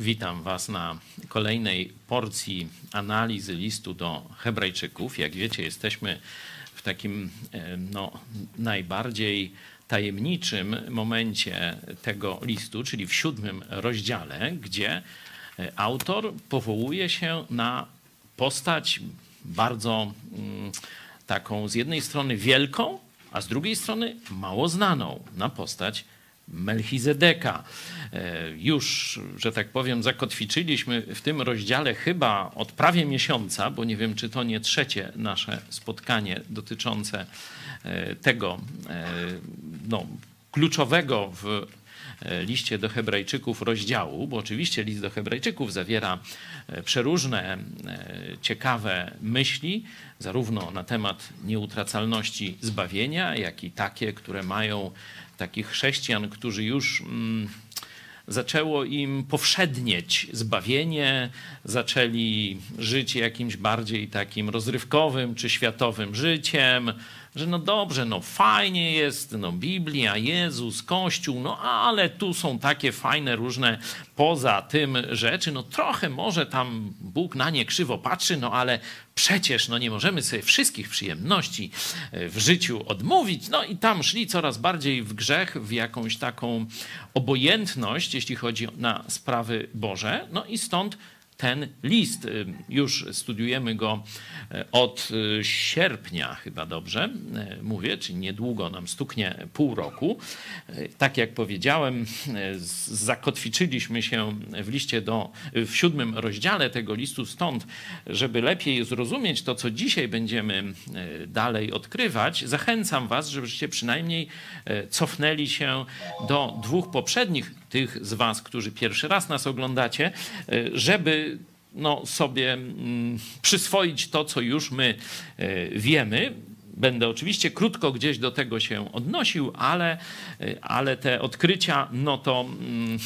Witam Was na kolejnej porcji analizy listu do Hebrajczyków. Jak wiecie, jesteśmy w takim e, no, najbardziej tajemniczym momencie tego listu, czyli w siódmym rozdziale, gdzie e, autor powołuje się na postać bardzo mm, taką z jednej strony wielką, a z drugiej strony mało znaną, na postać Melchizedeka. E, już, że tak powiem, zakotwiczyliśmy w tym rozdziale chyba od prawie miesiąca, bo nie wiem, czy to nie trzecie nasze spotkanie dotyczące e, tego e, no, kluczowego w liście do Hebrajczyków rozdziału, bo oczywiście list do Hebrajczyków zawiera przeróżne ciekawe myśli, zarówno na temat nieutracalności zbawienia, jak i takie, które mają takich chrześcijan, którzy już mm, zaczęło im powszednieć zbawienie, zaczęli żyć jakimś bardziej takim rozrywkowym czy światowym życiem, że no dobrze, no fajnie jest, no Biblia, Jezus, Kościół, no ale tu są takie fajne różne poza tym rzeczy, no trochę może tam Bóg na nie krzywo patrzy, no ale przecież no nie możemy sobie wszystkich przyjemności e, w życiu odmówić. No i tam szli coraz bardziej w grzech, w jakąś taką obojętność, jeśli chodzi na sprawy Boże. No i stąd ten list. Y, już studiujemy go y, od y, sierpnia, chyba dobrze mówię, czyli niedługo nam stuknie pół roku. Tak jak powiedziałem, zakotwiczyliśmy się w liście do, w siódmym rozdziale tego listu stąd, żeby lepiej zrozumieć to, co dzisiaj będziemy dalej odkrywać. Zachęcam Was, żebyście przynajmniej cofnęli się do dwóch poprzednich tych z Was, którzy pierwszy raz nas oglądacie, żeby no, sobie mm, przyswoić to, co już my e, wiemy. Będę oczywiście krótko gdzieś do tego się odnosił, ale, e, ale te odkrycia, no to mm,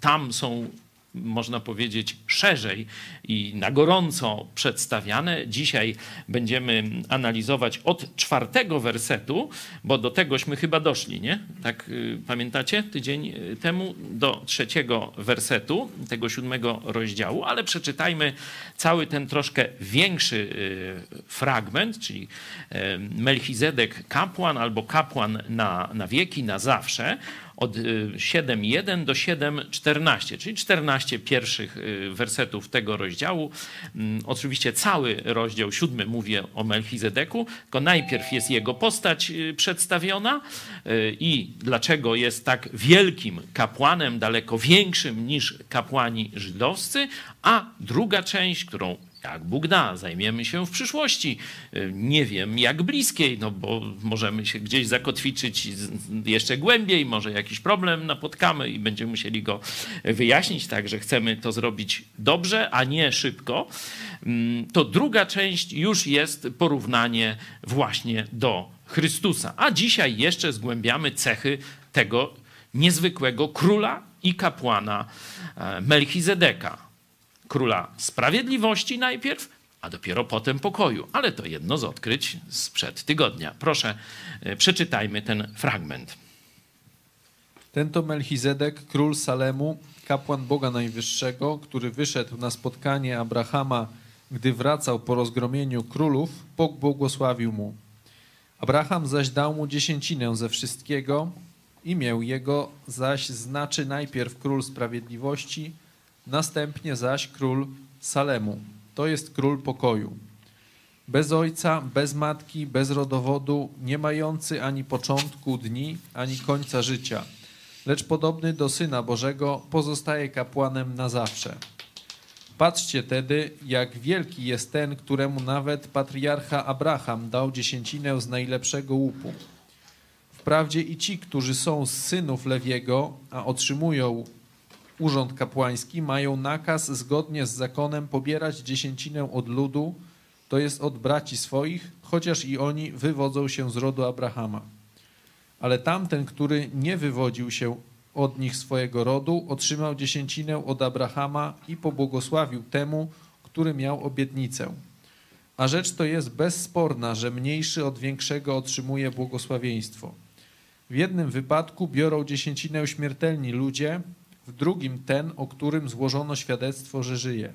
tam są można powiedzieć, szerzej i na gorąco przedstawiane. Dzisiaj będziemy analizować od czwartego wersetu, bo do tegośmy chyba doszli, nie? Tak y, pamiętacie tydzień y, temu? Do trzeciego wersetu tego siódmego rozdziału, ale przeczytajmy cały ten troszkę większy y, fragment, czyli Melchizedek kapłan albo kapłan na, na wieki, na zawsze od 7.1 y, do 7.14, czyli 14 pierwszych y, wersetów tego rozdziału. Mm, oczywiście cały rozdział siódmy mówi o Melchizedeku, tylko najpierw jest jego postać y, przedstawiona i dlaczego jest tak wielkim kapłanem, daleko większym niż kapłani żydowscy, a druga część, którą jak Bóg da, zajmiemy się w przyszłości. Nie wiem jak bliskiej, no bo możemy się gdzieś zakotwiczyć jeszcze głębiej, może jakiś problem napotkamy i będziemy musieli go wyjaśnić, także chcemy to zrobić dobrze, a nie szybko. Mm, to druga część już jest porównanie właśnie do Chrystusa. A dzisiaj jeszcze zgłębiamy cechy tego niezwykłego króla i kapłana e, Melchizedeka króla sprawiedliwości najpierw, a dopiero potem pokoju. Ale to jedno z odkryć sprzed tygodnia. Proszę, e, przeczytajmy ten fragment. Ten to Melchizedek, król Salemu, kapłan Boga Najwyższego, który wyszedł na spotkanie Abrahama, gdy wracał po rozgromieniu królów, Bóg błogosławił mu. Abraham zaś dał mu dziesięcinę ze wszystkiego, imię jego zaś znaczy najpierw król sprawiedliwości, Następnie zaś król Salemu, to jest król pokoju. Bez ojca, bez matki, bez rodowodu, nie mający ani początku dni, ani końca życia, lecz podobny do Syna Bożego, pozostaje kapłanem na zawsze. Patrzcie tedy, jak wielki jest ten, któremu nawet patriarcha Abraham dał dziesięcinę z najlepszego łupu. Wprawdzie i ci, którzy są z synów Lewiego, a otrzymują urząd kapłański, mają nakaz zgodnie z zakonem pobierać dziesięcinę od ludu, to jest od braci swoich, chociaż i oni wywodzą się z rodu Abrahama. Ale tamten, który nie wywodził się od nich swojego rodu, otrzymał dziesięcinę od Abrahama i pobłogosławił temu, który miał obietnicę. A rzecz to jest bezsporna, że mniejszy od większego otrzymuje błogosławieństwo. W jednym wypadku biorą dziesięcinę śmiertelni ludzie, w drugim ten, o którym złożono świadectwo, że żyje.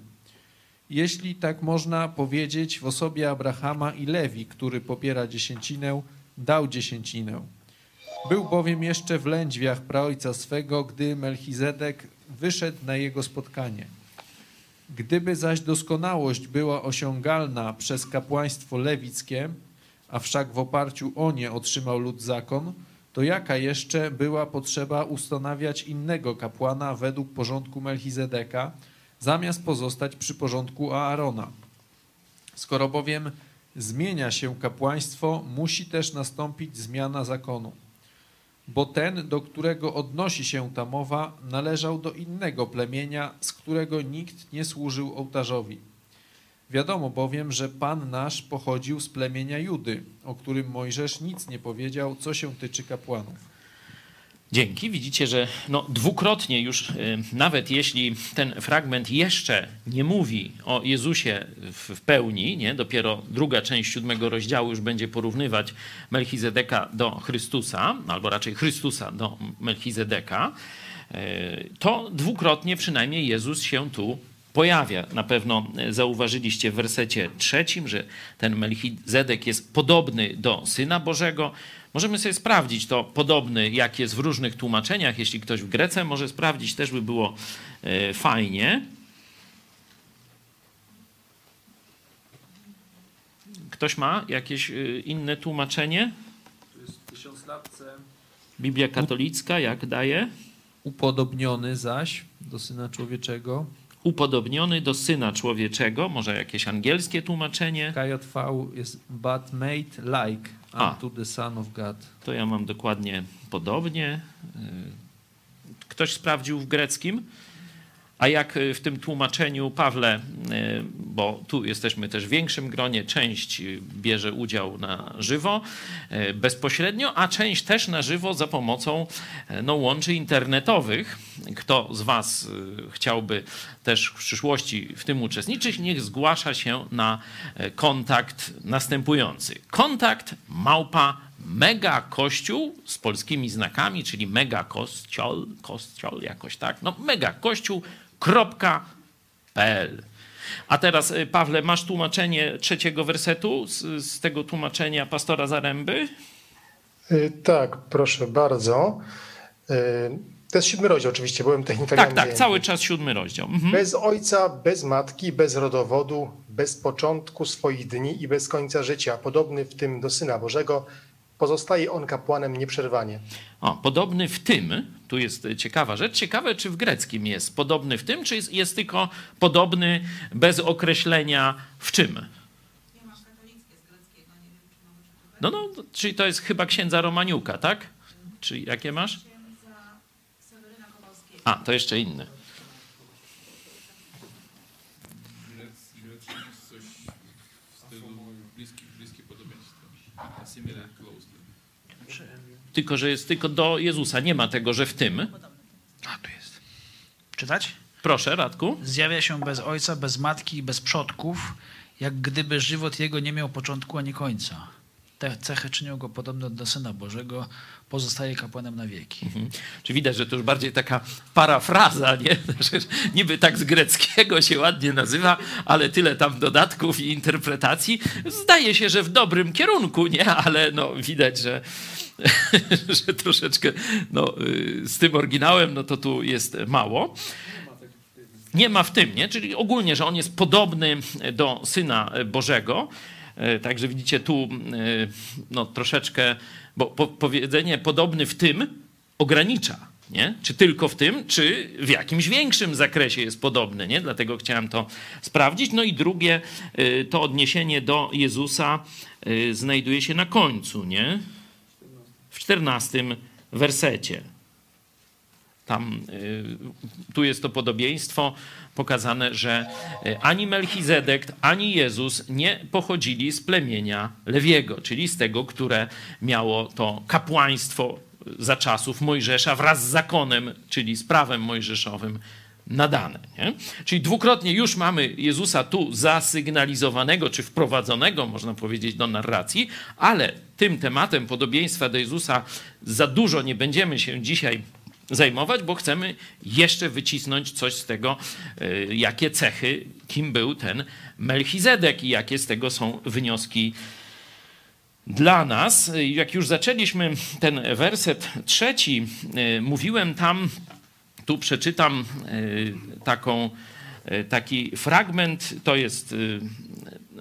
Jeśli tak można powiedzieć, w osobie Abrahama i Lewi, który popiera dziesięcinę, dał dziesięcinę. Był bowiem jeszcze w lędźwiach praojca swego, gdy Melchizedek wyszedł na jego spotkanie. Gdyby zaś doskonałość była osiągalna przez kapłaństwo lewickie, a wszak w oparciu o nie otrzymał lud zakon, to jaka jeszcze była potrzeba ustanawiać innego kapłana według porządku Melchizedeka, zamiast pozostać przy porządku Aarona? Skoro bowiem zmienia się kapłaństwo, musi też nastąpić zmiana zakonu. Bo ten, do którego odnosi się ta mowa, należał do innego plemienia, z którego nikt nie służył ołtarzowi. Wiadomo bowiem, że Pan nasz pochodził z plemienia Judy, o którym Mojżesz nic nie powiedział, co się tyczy kapłanów. Dzięki. Widzicie, że no, dwukrotnie już, y, nawet jeśli ten fragment jeszcze nie mówi o Jezusie w, pełni, nie? dopiero druga część siódmego rozdziału już będzie porównywać Melchizedeka do Chrystusa, albo raczej Chrystusa do Melchizedeka, y, to dwukrotnie przynajmniej Jezus się tu pojawia. Na pewno zauważyliście w wersecie trzecim, że ten Melchizedek jest podobny do Syna Bożego. Możemy sobie sprawdzić to podobny, jak jest w różnych tłumaczeniach. Jeśli ktoś w Grece może sprawdzić, też by było e, fajnie. Ktoś ma jakieś e, inne tłumaczenie? To jest w tysiąclatce. Biblia katolicka, jak daje? Upodobniony zaś do Syna Człowieczego. Upodobniony do Syna Człowieczego, może jakieś angielskie tłumaczenie? KJV jest but made like unto the Son of God. To ja mam dokładnie podobnie. Ktoś sprawdził w greckim? A jak w tym tłumaczeniu, Pawle, bo tu jesteśmy też w większym gronie, część bierze udział na żywo, bezpośrednio, a część też na żywo za pomocą no, łączy internetowych. Kto z Was chciałby też w przyszłości w tym uczestniczyć, niech zgłasza się na kontakt następujący. Kontakt małpa mega kościół z polskimi znakami, czyli mega kościol, kościol jakoś tak, no mega kościół www.pl. A teraz, Pawle, masz tłumaczenie trzeciego wersetu z, z tego tłumaczenia pastora Zaręby? Tak, proszę bardzo. To jest siódmy rozdział, oczywiście, byłem technikalnie. Tak, tak, cały czas siódmy rozdział. Mhm. Bez ojca, bez matki, bez rodowodu, bez początku swoich dni i bez końca życia, podobny w tym do Syna Bożego, pozostaje on kapłanem nieprzerwanie. O, podobny w tym, tu jest ciekawa rzecz. Ciekawe, czy w greckim jest podobny w tym, czy jest, jest tylko podobny bez określenia w czym. No, no, czyli to jest chyba księdza Romaniuka, tak? Czy jakie masz? A, to jeszcze inny. Tylko, że jest tylko do Jezusa. Nie ma tego, że w tym. A, tu jest. Czytać? Proszę, Radku. Zjawia się bez ojca, bez matki i bez przodków, jak gdyby żywot jego nie miał początku ani końca. Te cechy czynią go podobne do Syna Bożego, pozostaje kapłanem na wieki. Mhm. Czy widać, że to już bardziej taka parafraza, nie? Niby tak z greckiego się ładnie nazywa, ale tyle tam dodatków i interpretacji. Zdaje się, że w dobrym kierunku, nie? Ale no, widać, że, że troszeczkę no, z tym oryginałem, no to tu jest mało. Nie ma w tym, nie? Czyli ogólnie, że on jest podobny do Syna Bożego. Także widzicie tu no, troszeczkę, bo powiedzenie podobny w tym ogranicza. Nie? Czy tylko w tym, czy w jakimś większym zakresie jest podobny. Nie? Dlatego chciałem to sprawdzić. No i drugie, to odniesienie do Jezusa znajduje się na końcu, nie? W czternastym wersecie. Tam, tu jest to podobieństwo pokazane, że ani Melchizedek, ani Jezus nie pochodzili z plemienia Lewiego, czyli z tego, które miało to kapłaństwo za czasów Mojżesza wraz z zakonem, czyli z prawem mojżeszowym nadane. Nie? Czyli dwukrotnie już mamy Jezusa tu zasygnalizowanego, czy wprowadzonego, można powiedzieć, do narracji, ale tym tematem podobieństwa do Jezusa za dużo nie będziemy się dzisiaj zajmować, bo chcemy jeszcze wycisnąć coś z tego, y, jakie cechy, kim był ten Melchizedek i jakie z tego są wnioski dla nas. Jak już zaczęliśmy ten werset trzeci, y, mówiłem tam, tu przeczytam y, taką, taki fragment, to jest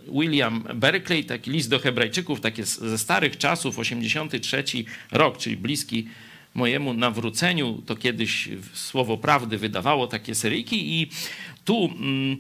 William Berkeley, taki list do Hebrajczyków, takie ze starych czasów, 83 rok, czyli bliski mojemu nawróceniu. To kiedyś Słowo Prawdy wydawało takie seryjki i tu mm,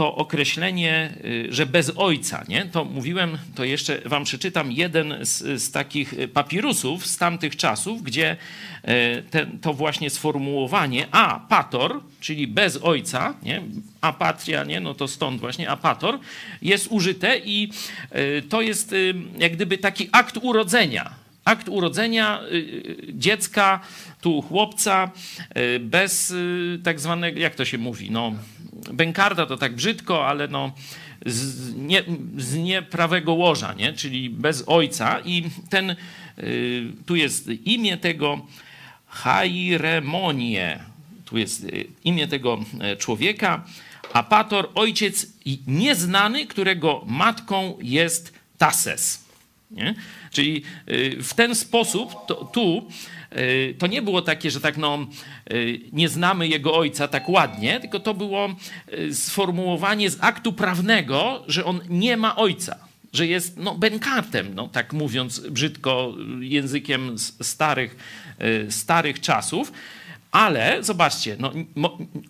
to określenie, y, że bez ojca, nie? to mówiłem, to jeszcze wam przeczytam jeden z, z takich papirusów z tamtych czasów, gdzie e, ten, to właśnie sformułowanie a pator, czyli bez ojca, nie? apatria, nie? no to stąd właśnie apator, jest użyte i e, to jest y, jak gdyby taki akt urodzenia akt urodzenia y, y, dziecka, tu chłopca, y, bez tak zwanego, jak to się mówi, no, bękarda to tak brzydko, ale no, z, nie, z nieprawego łoża, nie? czyli bez ojca. I ten, tu jest imię tego Hairemonie, tu jest imię tego człowieka, Apator, ojciec nieznany, którego matką jest Tases. Nie? Czyli y, w ten sposób to, tu y, to nie było takie, że tak no, y, nie znamy jego ojca tak ładnie, tylko to było sformułowanie z aktu prawnego, że on nie ma ojca, że jest no, benkartem, no, tak mówiąc brzydko językiem starych, starych czasów. Ale zobaczcie, no,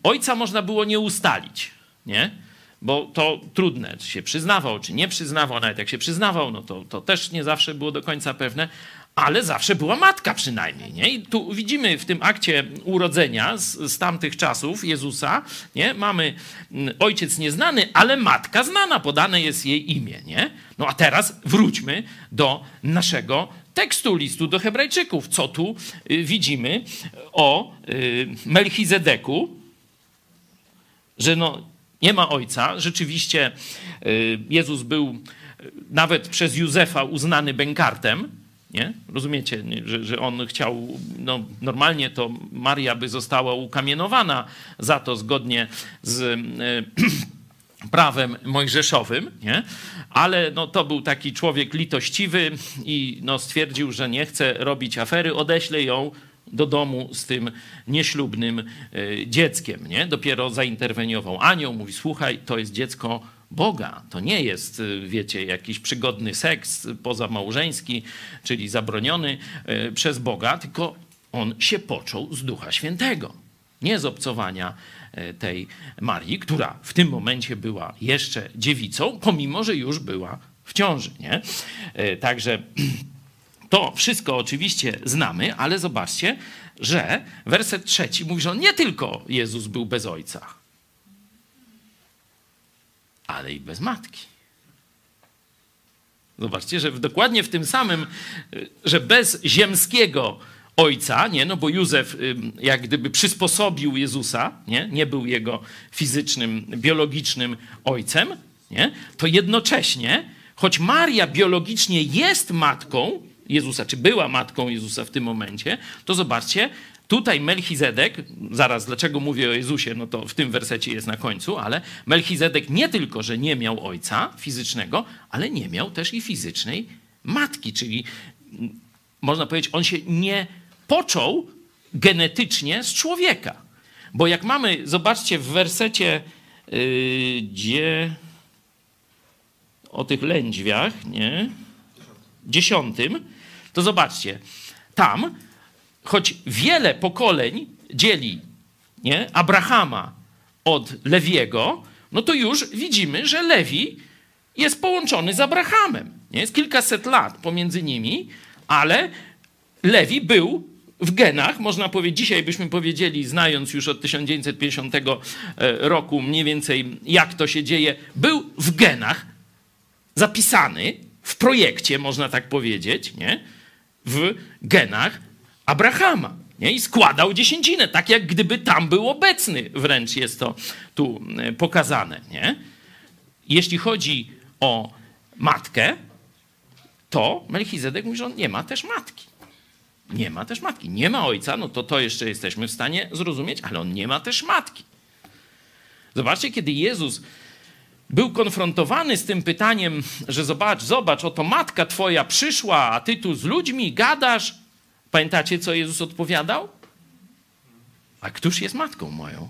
ojca można było nie ustalić, nie? Bo to trudne, czy się przyznawał, czy nie przyznawał, nawet jak się przyznawał, no to, to też nie zawsze było do końca pewne, ale zawsze była matka przynajmniej. Nie? I tu widzimy w tym akcie urodzenia z, z tamtych czasów Jezusa, nie? mamy mm, ojciec nieznany, ale matka znana, podane jest jej imię. Nie? No a teraz wróćmy do naszego tekstu listu do Hebrajczyków. Co tu y, widzimy o y, Melchizedeku? Że no, nie ma ojca. Rzeczywiście y, Jezus był y, nawet przez Józefa uznany bękartem. Nie? Rozumiecie, że, że on chciał, no, normalnie to Maria by została ukamienowana za to zgodnie z y, prawem mojżeszowym, nie? ale no, to był taki człowiek litościwy i no, stwierdził, że nie chce robić afery, odeśle ją do domu z tym nieślubnym e, dzieckiem. Nie? Dopiero zainterweniował anioł, mówi: Słuchaj, to jest dziecko Boga. To nie jest, e, wiecie, jakiś przygodny seks pozamałżeński, czyli zabroniony e, przez Boga, tylko on się począł z Ducha Świętego. Nie z obcowania tej Marii, która w tym momencie była jeszcze dziewicą, pomimo że już była w ciąży. Nie? Także To wszystko oczywiście znamy, ale zobaczcie, że werset trzeci mówi, że nie tylko Jezus był bez ojca, ale i bez matki. Zobaczcie, że dokładnie w tym samym, że bez ziemskiego ojca, nie, no bo Józef jak gdyby przysposobił Jezusa, nie, nie był jego fizycznym, biologicznym ojcem, nie, to jednocześnie, choć Maria biologicznie jest matką, Jezusa, czy była matką Jezusa w tym momencie, to zobaczcie, tutaj Melchizedek, zaraz dlaczego mówię o Jezusie, no to w tym wersecie jest na końcu, ale Melchizedek nie tylko, że nie miał ojca fizycznego, ale nie miał też i fizycznej matki, czyli mm, można powiedzieć, on się nie począł genetycznie z człowieka. Bo jak mamy, zobaczcie w wersecie, yy, gdzie o tych lędźwiach, nie? Dziesiątym, to zobaczcie, tam, choć wiele pokoleń dzieli nie, Abrahama od Lewiego, no to już widzimy, że Lewi jest połączony z Abrahamem. Nie? Jest kilkaset lat pomiędzy nimi, ale Lewi był w genach, można powiedzieć, dzisiaj byśmy powiedzieli, znając już od 1950 e, roku mniej więcej, jak to się dzieje, był w genach zapisany w projekcie, można tak powiedzieć, nie? W genach Abrahama. Nie? I składał dziesięcinę, tak jak gdyby tam był obecny. Wręcz jest to tu e, pokazane. Nie? Jeśli chodzi o matkę, to Melchizedek mówi, że on nie ma też matki. Nie ma też matki. Nie ma ojca, no to to jeszcze jesteśmy w stanie zrozumieć, ale on nie ma też matki. Zobaczcie, kiedy Jezus był konfrontowany z tym pytaniem, że zobacz, zobacz, oto matka twoja przyszła, a ty tu z ludźmi gadasz. Pamiętacie, co Jezus odpowiadał? A któż jest matką moją?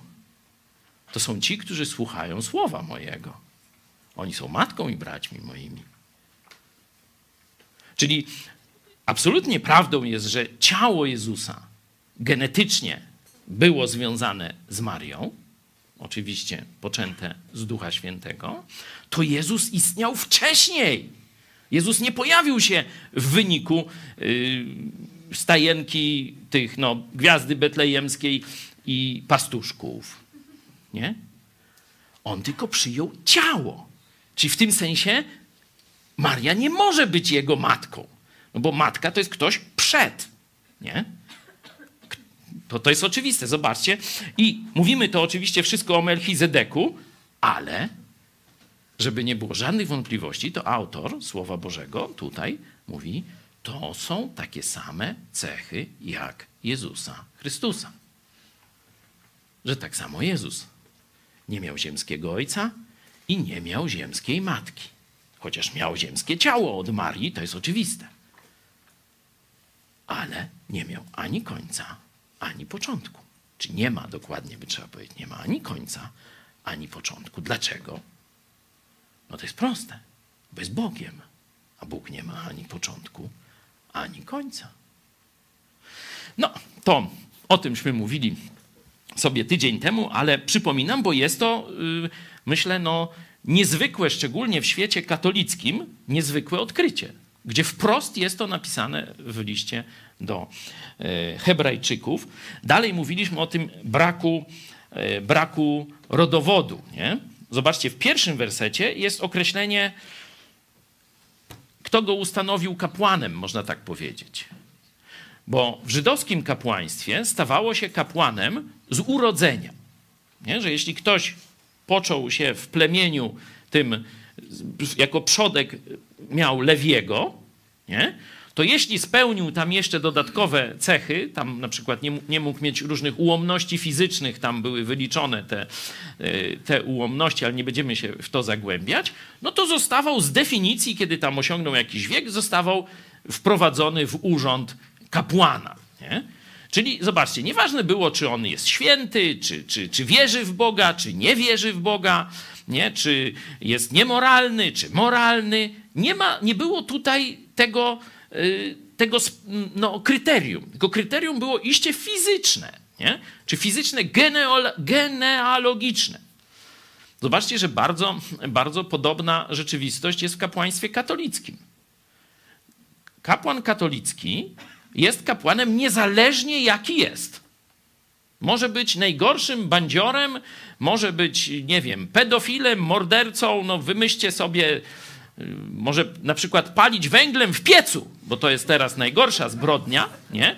To są ci, którzy słuchają słowa mojego. Oni są matką i braćmi moimi. Czyli absolutnie prawdą jest, że ciało Jezusa genetycznie było związane z Marią, oczywiście poczęte z Ducha Świętego, to Jezus istniał wcześniej. Jezus nie pojawił się w wyniku yy, stajenki tych no, gwiazdy betlejemskiej i pastuszków. Nie? On tylko przyjął ciało. Czyli w tym sensie Maria nie może być jego matką. No bo matka to jest ktoś przed. Nie? To, to jest oczywiste, zobaczcie. I mówimy to oczywiście wszystko o Melchizedeku, ale żeby nie było żadnych wątpliwości, to autor Słowa Bożego tutaj mówi, to są takie same cechy jak Jezusa Chrystusa. Że tak samo Jezus nie miał ziemskiego ojca i nie miał ziemskiej matki. Chociaż miał ziemskie ciało od Marii, to jest oczywiste. Ale nie miał ani końca, ani początku. Czy nie ma dokładnie, by trzeba powiedzieć, nie ma ani końca, ani początku. Dlaczego? No to jest proste, bo jest Bogiem, a Bóg nie ma ani początku, ani końca. No, to o tymśmy mówili sobie tydzień temu, ale przypominam, bo jest to, yy, myślę, no, niezwykłe, szczególnie w świecie katolickim, niezwykłe odkrycie, gdzie wprost jest to napisane w liście do e, Hebrajczyków. Dalej mówiliśmy o tym braku, e, braku rodowodu. Nie? Zobaczcie, w pierwszym wersecie jest określenie, kto go ustanowił kapłanem, można tak powiedzieć. Bo w żydowskim kapłaństwie stawało się kapłanem z urodzenia. Nie? Że jeśli ktoś począł się w plemieniu tym, jako przodek miał Lewiego, nie? To jeśli spełnił tam jeszcze dodatkowe cechy, tam na przykład nie, nie mógł mieć różnych ułomności fizycznych, tam były wyliczone te, e, te ułomności, ale nie będziemy się w to zagłębiać, no to zostawał z definicji, kiedy tam osiągnął jakiś wiek, zostawał wprowadzony w urząd kapłana. Nie? Czyli zobaczcie, nieważne było, czy on jest święty, czy, czy, czy wierzy w Boga, czy nie wierzy w Boga, nie? czy jest niemoralny, czy moralny. Nie, ma, nie było tutaj tego, tego no, kryterium. Tylko kryterium było iście fizyczne, nie? czy fizyczne genealogiczne. Zobaczcie, że bardzo, bardzo podobna rzeczywistość jest w kapłaństwie katolickim. Kapłan katolicki jest kapłanem niezależnie jaki jest. Może być najgorszym bandziorem, może być, nie wiem, pedofilem, mordercą, no wymyślcie sobie, y, może na przykład palić węglem w piecu, bo to jest teraz najgorsza zbrodnia, nie?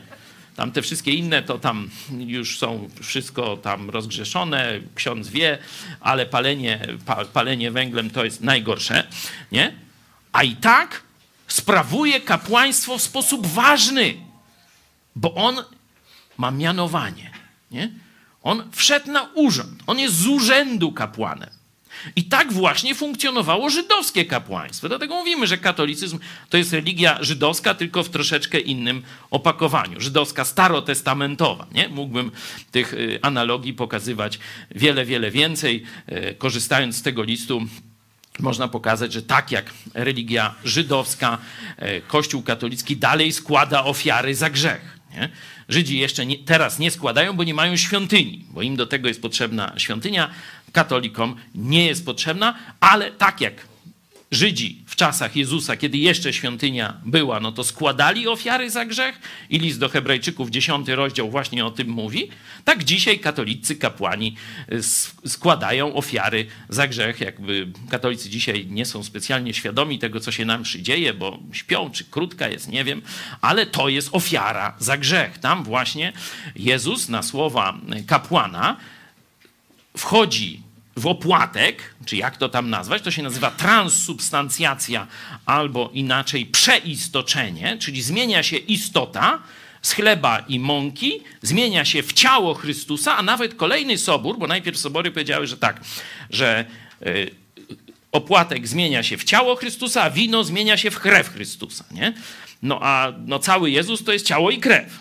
Tam te wszystkie inne to tam już są wszystko tam rozgrzeszone, ksiądz wie, ale palenie, palenie węglem to jest najgorsze, nie? A i tak sprawuje kapłaństwo w sposób ważny, bo on ma mianowanie. Nie? On wszedł na urząd, on jest z urzędu kapłanem. I tak właśnie funkcjonowało żydowskie kapłaństwo. Dlatego mówimy, że katolicyzm to jest religia żydowska, tylko w troszeczkę innym opakowaniu. Żydowska starotestamentowa. Nie? Mógłbym tych y, analogii pokazywać wiele, wiele więcej. Y, korzystając z tego listu, można pokazać, że tak jak religia żydowska, e, Kościół katolicki dalej składa ofiary za grzech. Nie? Żydzi jeszcze nie, teraz nie składają, bo nie mają świątyni, bo im do tego jest potrzebna świątynia. Katolikom nie jest potrzebna, ale tak jak Żydzi w czasach Jezusa, kiedy jeszcze świątynia była, no to składali ofiary za grzech i list do Hebrajczyków, dziesiąty rozdział właśnie o tym mówi. Tak dzisiaj katolicy kapłani y, składają ofiary za grzech. Jakby katolicy dzisiaj nie są specjalnie świadomi tego, co się nam dzieje, bo śpią, czy krótka jest, nie wiem, ale to jest ofiara za grzech. Tam właśnie Jezus na słowa kapłana wchodzi w opłatek, czy jak to tam nazwać, to się nazywa transsubstancjacja albo inaczej przeistoczenie, czyli zmienia się istota z chleba i mąki zmienia się w ciało Chrystusa, a nawet kolejny sobór, bo najpierw sobory powiedziały, że tak, że y, opłatek zmienia się w ciało Chrystusa, a wino zmienia się w krew Chrystusa, nie? No a no, cały Jezus to jest ciało i krew.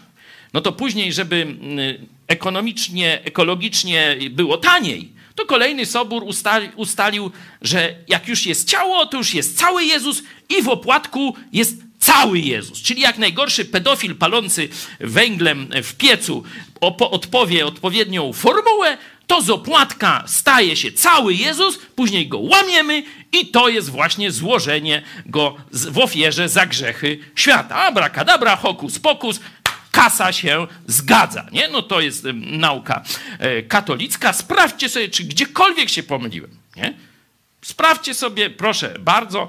No to później, żeby y, ekonomicznie, ekologicznie było taniej, to kolejny sobór ustali, ustalił, że jak już jest ciało, to już jest cały Jezus i w opłatku jest cały Jezus. Czyli jak najgorszy pedofil palący węglem w piecu odpowie odpowiednią formułę, to z opłatka staje się cały Jezus, później go łamiemy i to jest właśnie złożenie go w ofierze za grzechy świata. Abrakadabra, hokus pokus, kasa się zgadza. Nie? No to jest nauka e, katolicka. Sprawdźcie sobie, czy gdziekolwiek się pomyliłem. Nie? Sprawdźcie sobie, proszę bardzo,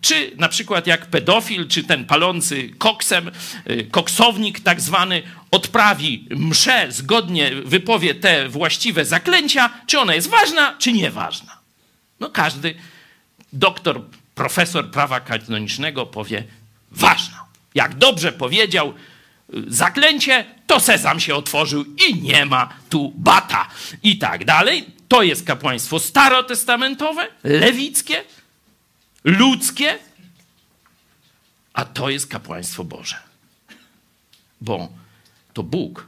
czy na przykład jak pedofil, czy ten palący koksem, e, koksownik tak zwany, odprawi mszę, zgodnie wypowie te właściwe zaklęcia, czy ona jest ważna, czy nieważna. No każdy doktor, profesor prawa kanonicznego powie ważna. Jak dobrze powiedział, zaklęcie, to sezam się otworzył i nie ma tu bata. I tak dalej. To jest kapłaństwo starotestamentowe, lewickie, ludzkie, a to jest kapłaństwo Boże. Bo to Bóg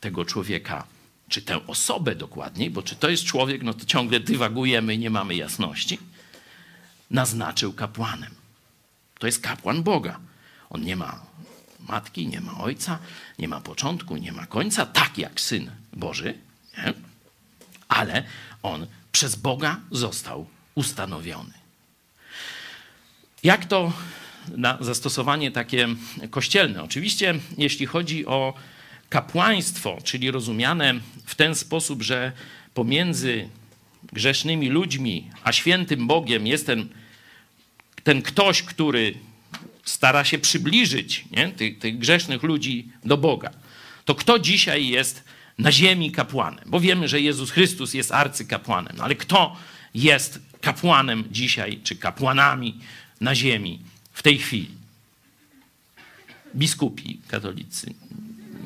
tego człowieka, czy tę osobę dokładniej, bo czy to jest człowiek, no to ciągle dywagujemy i nie mamy jasności, naznaczył kapłanem. To jest kapłan Boga. On nie ma matki, nie ma ojca, nie ma początku, nie ma końca, tak jak syn Boży, nie? ale on przez Boga został ustanowiony. Jak to na zastosowanie takie kościelne? Oczywiście, jeśli chodzi o kapłaństwo, czyli rozumiane w ten sposób, że pomiędzy grzesznymi ludźmi a świętym Bogiem jest ten, ten ktoś, który stara się przybliżyć nie, tych, tych grzesznych ludzi do Boga, to kto dzisiaj jest na ziemi kapłanem? Bo wiemy, że Jezus Chrystus jest arcykapłanem, no ale kto jest kapłanem dzisiaj, czy kapłanami na ziemi w tej chwili? Biskupi katolicy.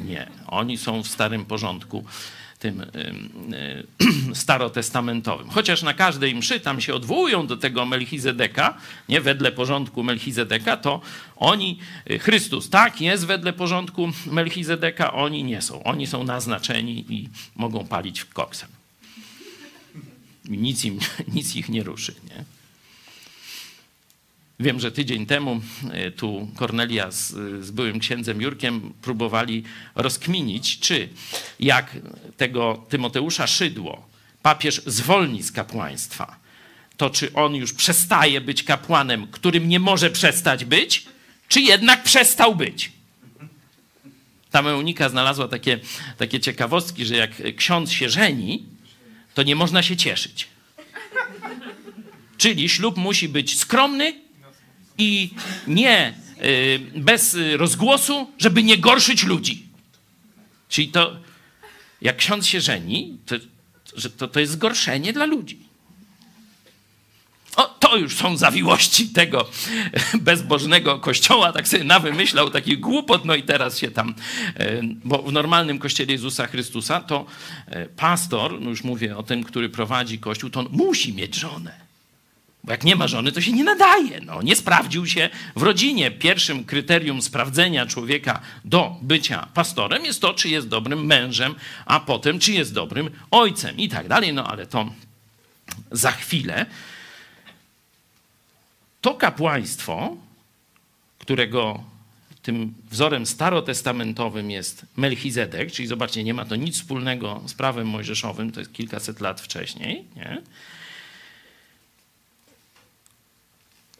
Nie, oni są w starym porządku tym starotestamentowym. Chociaż na każdej mszy tam się odwołują do tego Melchizedeka, nie wedle porządku Melchizedeka, to oni, y, Chrystus tak jest wedle porządku Melchizedeka, oni nie są. Oni są naznaczeni i mogą palić koksem. Nic, im, nic ich nie ruszy. Nie? Wiem, że tydzień temu e, tu Kornelia z, z, byłym księdzem Jurkiem próbowali rozkminić, czy jak tego Tymoteusza Szydło papież zwolni z kapłaństwa, to czy on już przestaje być kapłanem, którym nie może przestać być, czy jednak przestał być. Ta Meunika znalazła takie, takie ciekawostki, że jak ksiądz się żeni, to nie można się cieszyć. Czyli ślub musi być skromny, i nie y, bez rozgłosu, żeby nie gorszyć ludzi. Czyli to, jak ksiądz się żeni, to, to, to jest zgorszenie dla ludzi. O, to już są zawiłości tego bezbożnego kościoła, tak sobie nawymyślał takich głupot, no i teraz się tam, y, bo w normalnym kościele Jezusa Chrystusa to y, pastor, no już mówię o tym, który prowadzi kościół, to on musi mieć żonę. Bo jak nie ma żony, to się nie nadaje. No, nie sprawdził się w rodzinie. Pierwszym kryterium sprawdzenia człowieka do bycia pastorem jest to, czy jest dobrym mężem, a potem, czy jest dobrym ojcem i tak dalej. No ale to za chwilę. To kapłaństwo, którego tym wzorem starotestamentowym jest Melchizedek, czyli zobaczcie, nie ma to nic wspólnego z prawem mojżeszowym, to jest kilkaset lat wcześniej, nie?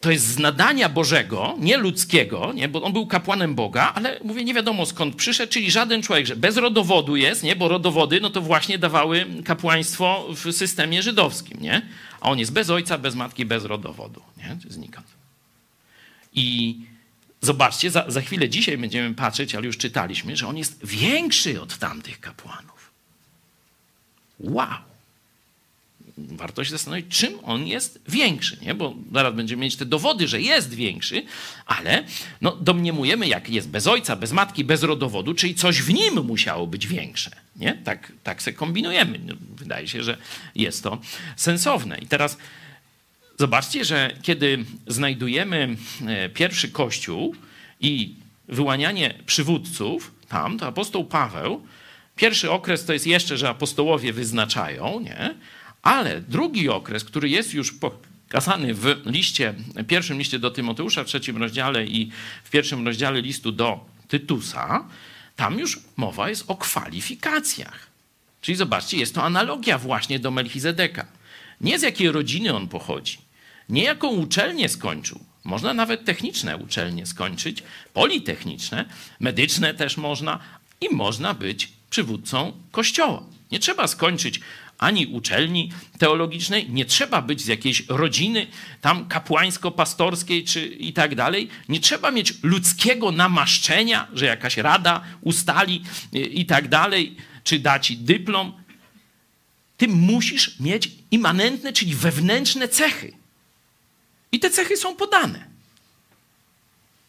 To jest z nadania Bożego, nie ludzkiego, nie? bo on był kapłanem Boga, ale mówię, nie wiadomo skąd przyszedł, czyli żaden człowiek, że bez rodowodu jest, nie? bo rodowody no to właśnie dawały kapłaństwo w systemie żydowskim, nie? a on jest bez ojca, bez matki, bez rodowodu, nie? znikąd. I zobaczcie, za, za chwilę dzisiaj będziemy patrzeć, ale już czytaliśmy, że on jest większy od tamtych kapłanów. Wow! Warto się zastanowić, czym on jest większy, nie? bo zaraz będziemy mieć te dowody, że jest większy, ale no, domniemujemy, jak jest bez ojca, bez matki, bez rodowodu, czyli coś w nim musiało być większe. Nie? Tak, tak se kombinujemy. No, wydaje się, że jest to sensowne. I teraz zobaczcie, że kiedy znajdujemy e, pierwszy kościół i wyłanianie przywódców tam, to apostoł Paweł, pierwszy okres to jest jeszcze, że apostołowie wyznaczają, nie? Ale drugi okres, który jest już pokazany w liście, pierwszym liście do Tymoteusza, w trzecim rozdziale i w pierwszym rozdziale listu do Tytusa, tam już mowa jest o kwalifikacjach. Czyli zobaczcie, jest to analogia właśnie do Melchizedeka. Nie z jakiej rodziny on pochodzi, nie jaką uczelnię skończył. Można nawet techniczne uczelnie skończyć, politechniczne, medyczne też można i można być przywódcą kościoła. Nie trzeba skończyć ani uczelni teologicznej, nie trzeba być z jakiejś rodziny tam kapłańsko-pastorskiej czy i tak dalej. Nie trzeba mieć ludzkiego namaszczenia, że jakaś rada ustali i tak dalej, czy da ci dyplom. Ty musisz mieć immanentne, czyli wewnętrzne cechy. I te cechy są podane.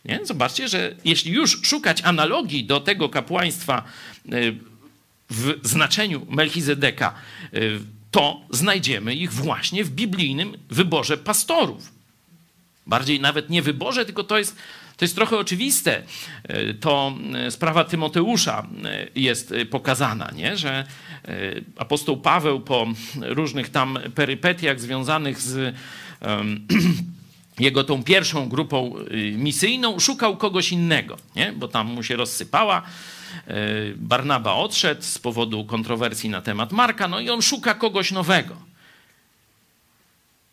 Nie? Zobaczcie, że jeśli już szukać analogii do tego kapłaństwa y, w znaczeniu Melchizedeka, y, to znajdziemy ich właśnie w biblijnym wyborze pastorów. Bardziej nawet nie wyborze, tylko to jest, to jest trochę oczywiste. Y, to sprawa Tymoteusza jest pokazana, nie? że apostoł Paweł po różnych tam perypetiach związanych z um, jego tą pierwszą grupą misyjną, szukał kogoś innego, nie? bo tam mu się rozsypała E, Barnaba odszedł z powodu kontrowersji na temat Marka, no i on szuka kogoś nowego.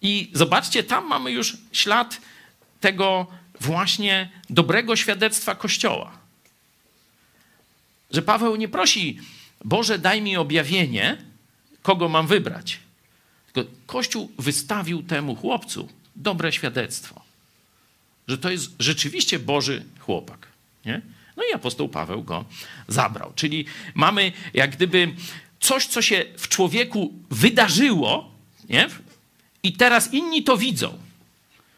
I zobaczcie, tam mamy już ślad tego właśnie dobrego świadectwa Kościoła. Że Paweł nie prosi, Boże, daj mi objawienie, kogo mam wybrać. Tylko Kościół wystawił temu chłopcu dobre świadectwo, że to jest rzeczywiście Boży chłopak. Nie? No i apostoł Paweł go zabrał. Czyli mamy jak gdyby coś, co się w człowieku wydarzyło, nie? i teraz inni to widzą.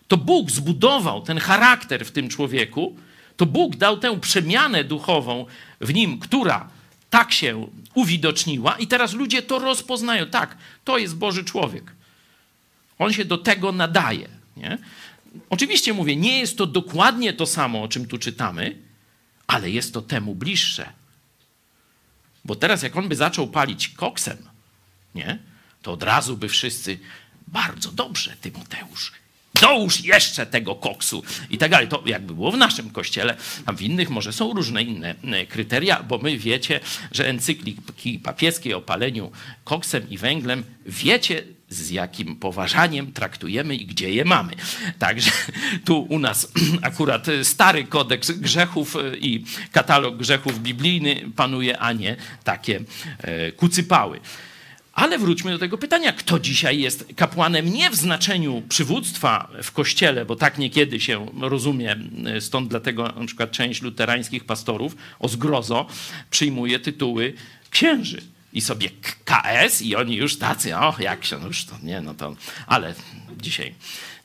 To Bóg zbudował ten charakter w tym człowieku, to Bóg dał tę przemianę duchową w nim, która tak się uwidoczniła, i teraz ludzie to rozpoznają. Tak, to jest Boży człowiek. On się do tego nadaje. Nie? Oczywiście mówię, nie jest to dokładnie to samo, o czym tu czytamy, ale jest to temu bliższe. Bo teraz, jak on by zaczął palić koksem, nie, to od razu by wszyscy bardzo dobrze, Tymoteusz, dołóż jeszcze tego koksu i tak dalej. To jakby było w naszym kościele, a w innych może są różne inne kryteria, bo my wiecie, że encykliki papieskie o paleniu koksem i węglem, wiecie z jakim poważaniem traktujemy i gdzie je mamy. Także tu u nas akurat stary kodeks grzechów i katalog grzechów biblijny panuje, a nie takie e, kucypały. Ale wróćmy do tego pytania, kto dzisiaj jest kapłanem nie w znaczeniu przywództwa w kościele, bo tak niekiedy się rozumie, stąd dlatego na przykład część luterańskich pastorów o zgrozo przyjmuje tytuły księży i sobie KS i oni już tacy, o jak się, no już to nie, no to, ale dzisiaj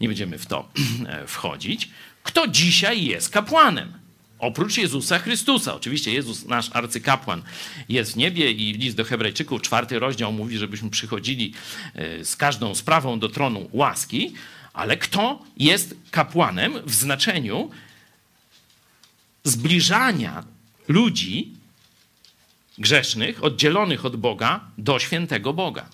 nie będziemy w to wchodzić. Kto dzisiaj jest kapłanem? Oprócz Jezusa Chrystusa. Oczywiście Jezus, nasz arcykapłan, jest w niebie i list do Hebrajczyków, czwarty rozdział mówi, żebyśmy przychodzili e, z każdą sprawą do tronu łaski, ale kto jest kapłanem w znaczeniu zbliżania ludzi grzesznych, oddzielonych od Boga, do świętego Boga.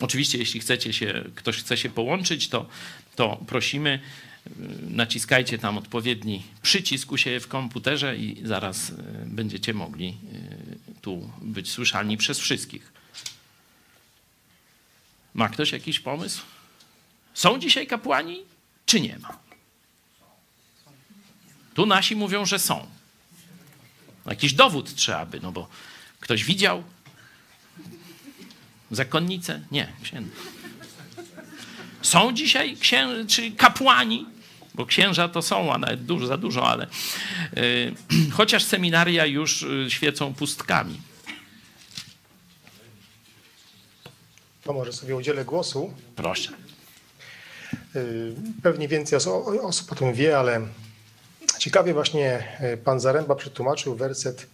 Oczywiście, jeśli chcecie się, ktoś chce się połączyć, to, to prosimy, y, naciskajcie tam odpowiedni przycisk u siebie w komputerze i zaraz y, będziecie mogli y, tu być słyszalni przez wszystkich. Ma ktoś jakiś pomysł? Są dzisiaj kapłani, czy nie ma? Tu nasi mówią, że są. Jakiś dowód trzeba by, no bo ktoś widział zakonnicę? Nie, księdza. Są dzisiaj księ... czy kapłani, bo księża to są, a nawet dużo, za dużo, ale yy, chociaż seminaria już yy, świecą pustkami. To może sobie udzielę głosu. Proszę. Y, Pewnie więcej osób o tym wie, ale ciekawie właśnie y, pan Zaręba przetłumaczył werset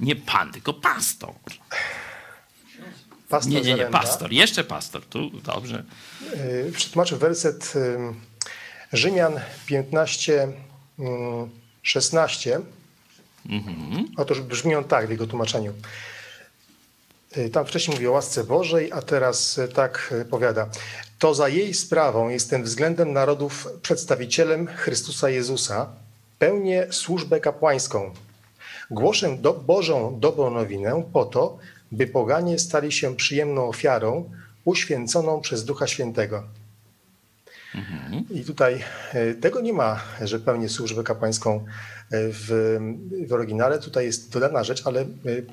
Nie pan, tylko pastor. pastor Nie, nie, nie, Zaręba. pastor. Jeszcze pastor. Tu dobrze. Y, Przetłumaczył werset Rzymian 15, y, 16. Otóż brzmi on tak w jego tłumaczeniu. Y, Tam wcześniej mówi o łasce Bożej, a teraz tak powiada. To za jej sprawą jestem względem narodów przedstawicielem Chrystusa Jezusa, pełnię służbę kapłańską. Głoszę do Bożą dobrą nowinę po to, by poganie stali się przyjemną ofiarą, uświęconą przez Ducha Świętego. I tutaj e, tego nie ma, że pełnię służbę kapłańską e, w, w oryginale. Tutaj jest dodana rzecz, ale e,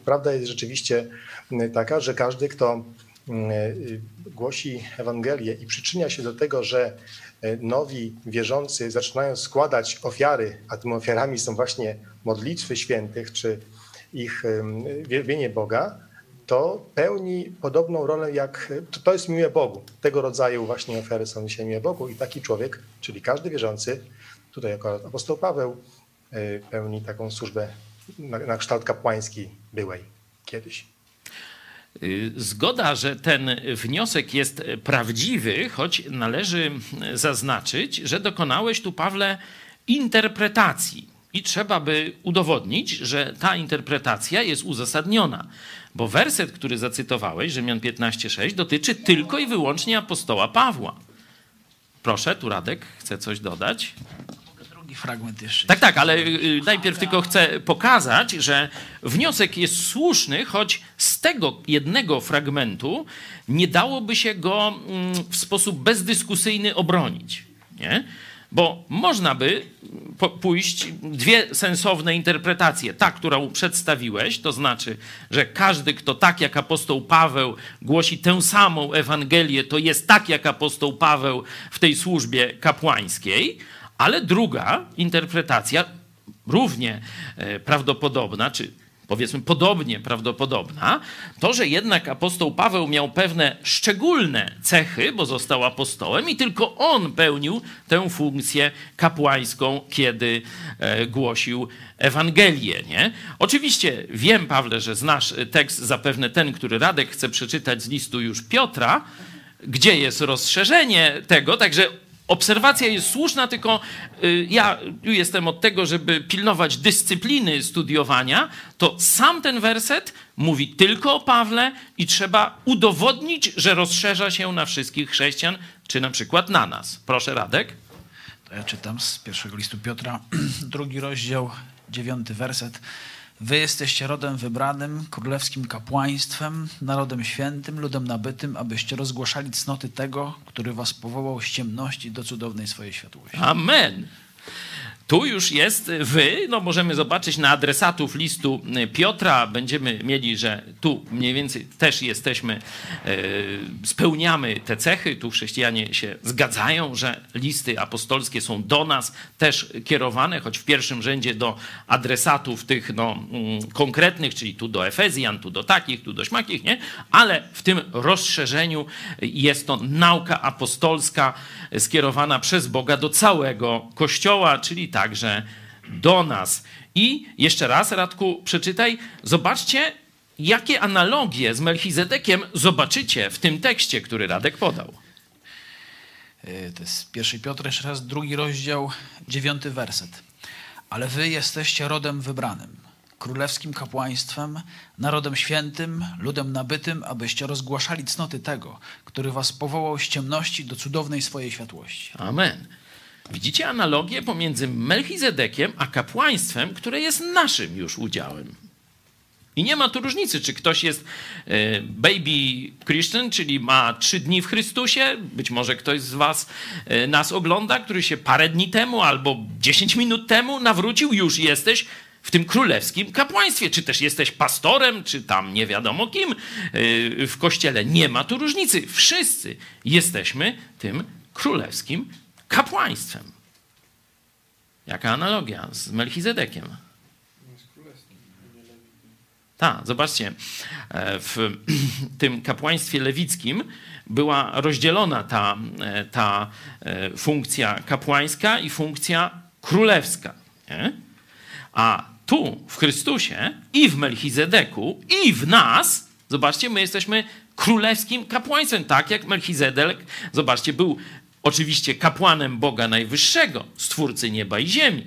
prawda jest rzeczywiście taka, że każdy, kto głosi Ewangelię i przyczynia się do tego, że nowi wierzący zaczynają składać ofiary, a tymi ofiarami są właśnie modlitwy świętych czy ich wielbienie Boga, to pełni podobną rolę jak, to, to jest miłe Bogu. Tego rodzaju właśnie ofiary są dzisiaj miłe Bogu i taki człowiek, czyli każdy wierzący, tutaj jako apostoł Paweł, y, pełni taką służbę na, na kształt kapłański byłej kiedyś. Y, Zgoda, że ten wniosek jest prawdziwy, choć należy zaznaczyć, że dokonałeś tu, Pawle, interpretacji. I trzeba by udowodnić, że ta interpretacja jest uzasadniona. Bo werset, który zacytowałeś, Rzymian 15:6, dotyczy tylko i wyłącznie apostoła Pawła. Proszę, tu Radek chce coś dodać. Fragment jeszcze. Tak, tak, ale y, najpierw tylko chcę pokazać, że wniosek jest słuszny, choć z tego jednego fragmentu nie dałoby się go mm, w sposób bezdyskusyjny obronić. Nie? Bo można by po- pójść dwie sensowne interpretacje. Ta, którą przedstawiłeś, to znaczy, że każdy, kto tak jak apostoł Paweł głosi tę samą Ewangelię, to jest tak jak apostoł Paweł w tej służbie kapłańskiej. Ale druga interpretacja, równie e, prawdopodobna, czy powiedzmy podobnie prawdopodobna, to, że jednak apostoł Paweł miał pewne szczególne cechy, bo został apostołem i tylko on pełnił tę funkcję kapłańską, kiedy e, głosił Ewangelię. Nie? Oczywiście wiem, Pawle, że znasz tekst zapewne ten, który Radek chce przeczytać z listu już Piotra, gdzie jest rozszerzenie tego, także obserwacja jest słuszna, tylko y, ja jestem od tego, żeby pilnować dyscypliny studiowania, to sam ten werset mówi tylko o Pawle i trzeba udowodnić, że rozszerza się na wszystkich chrześcijan, czy na przykład na nas. Proszę, Radek. To ja czytam z pierwszego listu Piotra, drugi rozdział, dziewiąty werset. Wy jesteście rodem wybranym, królewskim kapłaństwem, narodem świętym, ludem nabytym, abyście rozgłaszali cnoty tego, który was powołał z ciemności do cudownej swojej światłości. Amen. Tu już jest wy, no możemy zobaczyć na adresatów listu Piotra, będziemy mieli, że tu mniej więcej też jesteśmy, e, spełniamy te cechy, tu chrześcijanie się zgadzają, że listy apostolskie są do nas też kierowane, choć w pierwszym rzędzie do adresatów tych no, mm, konkretnych, czyli tu do Efezjan, tu do takich, tu do śmakich, nie? Ale w tym rozszerzeniu jest to nauka apostolska skierowana przez Boga do całego Kościoła, czyli także do nas. I jeszcze raz, Radku, przeczytaj. Zobaczcie, jakie analogie z Melchizedekiem zobaczycie w tym tekście, który Radek podał. Y, To jest pierwszy Piotr, jeszcze raz drugi rozdział, dziewiąty werset. Ale wy jesteście rodem wybranym, królewskim kapłaństwem, narodem świętym, ludem nabytym, abyście rozgłaszali cnoty tego, który was powołał z ciemności do cudownej swojej światłości. Amen. Widzicie analogię pomiędzy Melchizedekiem a kapłaństwem, które jest naszym już udziałem. I nie ma tu różnicy, czy ktoś jest e, baby Christian, czyli ma trzy dni w Chrystusie. Być może ktoś z Was e, nas ogląda, który się parę dni temu albo 10 minut temu nawrócił, już jesteś w tym królewskim kapłaństwie. Czy też jesteś pastorem, czy tam nie wiadomo kim e, w kościele. Nie ma tu różnicy. Wszyscy jesteśmy tym królewskim kapłaństwem. Jaka analogia z Melchizedekiem? Tak, zobaczcie, e, w tym kapłaństwie lewickim była rozdzielona ta, ta funkcja kapłańska i funkcja królewska. Nie? A tu w Chrystusie i w Melchizedeku i w nas, zobaczcie, my jesteśmy królewskim kapłaństwem, tak jak Melchizedek, zobaczcie, był oczywiście kapłanem Boga Najwyższego, stwórcy nieba i ziemi,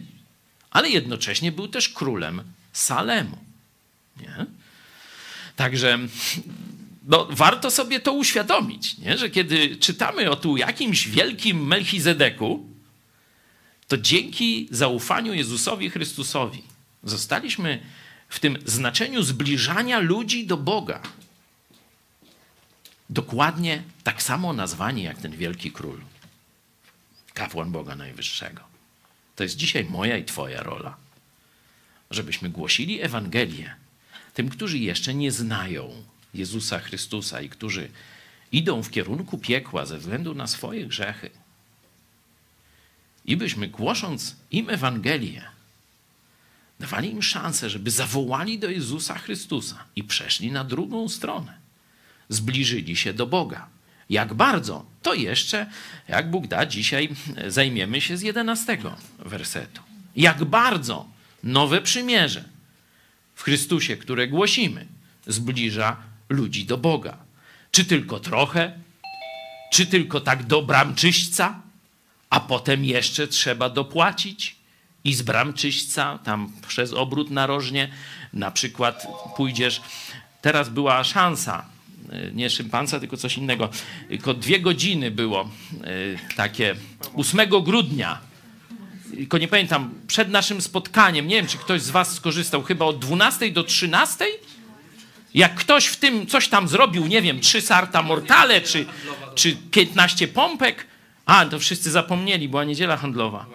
ale jednocześnie był też królem Salemu. Nie? Także no, warto sobie to uświadomić, nie? że kiedy czytamy o tu jakimś wielkim Melchizedeku, to dzięki zaufaniu Jezusowi Chrystusowi zostaliśmy w tym znaczeniu zbliżania ludzi do Boga. Dokładnie tak samo nazwani jak ten wielki król, kapłan Boga Najwyższego. To jest dzisiaj moja i Twoja rola, żebyśmy głosili Ewangelię tym, którzy jeszcze nie znają Jezusa Chrystusa i którzy idą w kierunku piekła ze względu na swoje grzechy. I byśmy głosząc im Ewangelię, dawali im szansę, żeby zawołali do Jezusa Chrystusa i przeszli na drugą stronę. Zbliżyli się do Boga. Jak bardzo, to jeszcze, jak Bóg da, dzisiaj zajmiemy się z jedenastego wersetu. Jak bardzo nowe przymierze w Chrystusie, które głosimy, zbliża ludzi do Boga. Czy tylko trochę? Czy tylko tak do bramczyśca? A potem jeszcze trzeba dopłacić? I z bramczyśca, tam przez obrót narożnie, na przykład pójdziesz. Teraz była szansa, nie szympansa, tylko coś innego. Tylko dwie godziny było e, takie 8 grudnia tylko nie pamiętam, przed naszym spotkaniem, nie wiem, czy ktoś z was skorzystał, chyba od 12 do 13? Jak ktoś w tym coś tam zrobił, nie wiem, 3 sarta mortale, czy, czy 15 pompek, a, to wszyscy zapomnieli, była niedziela handlowa.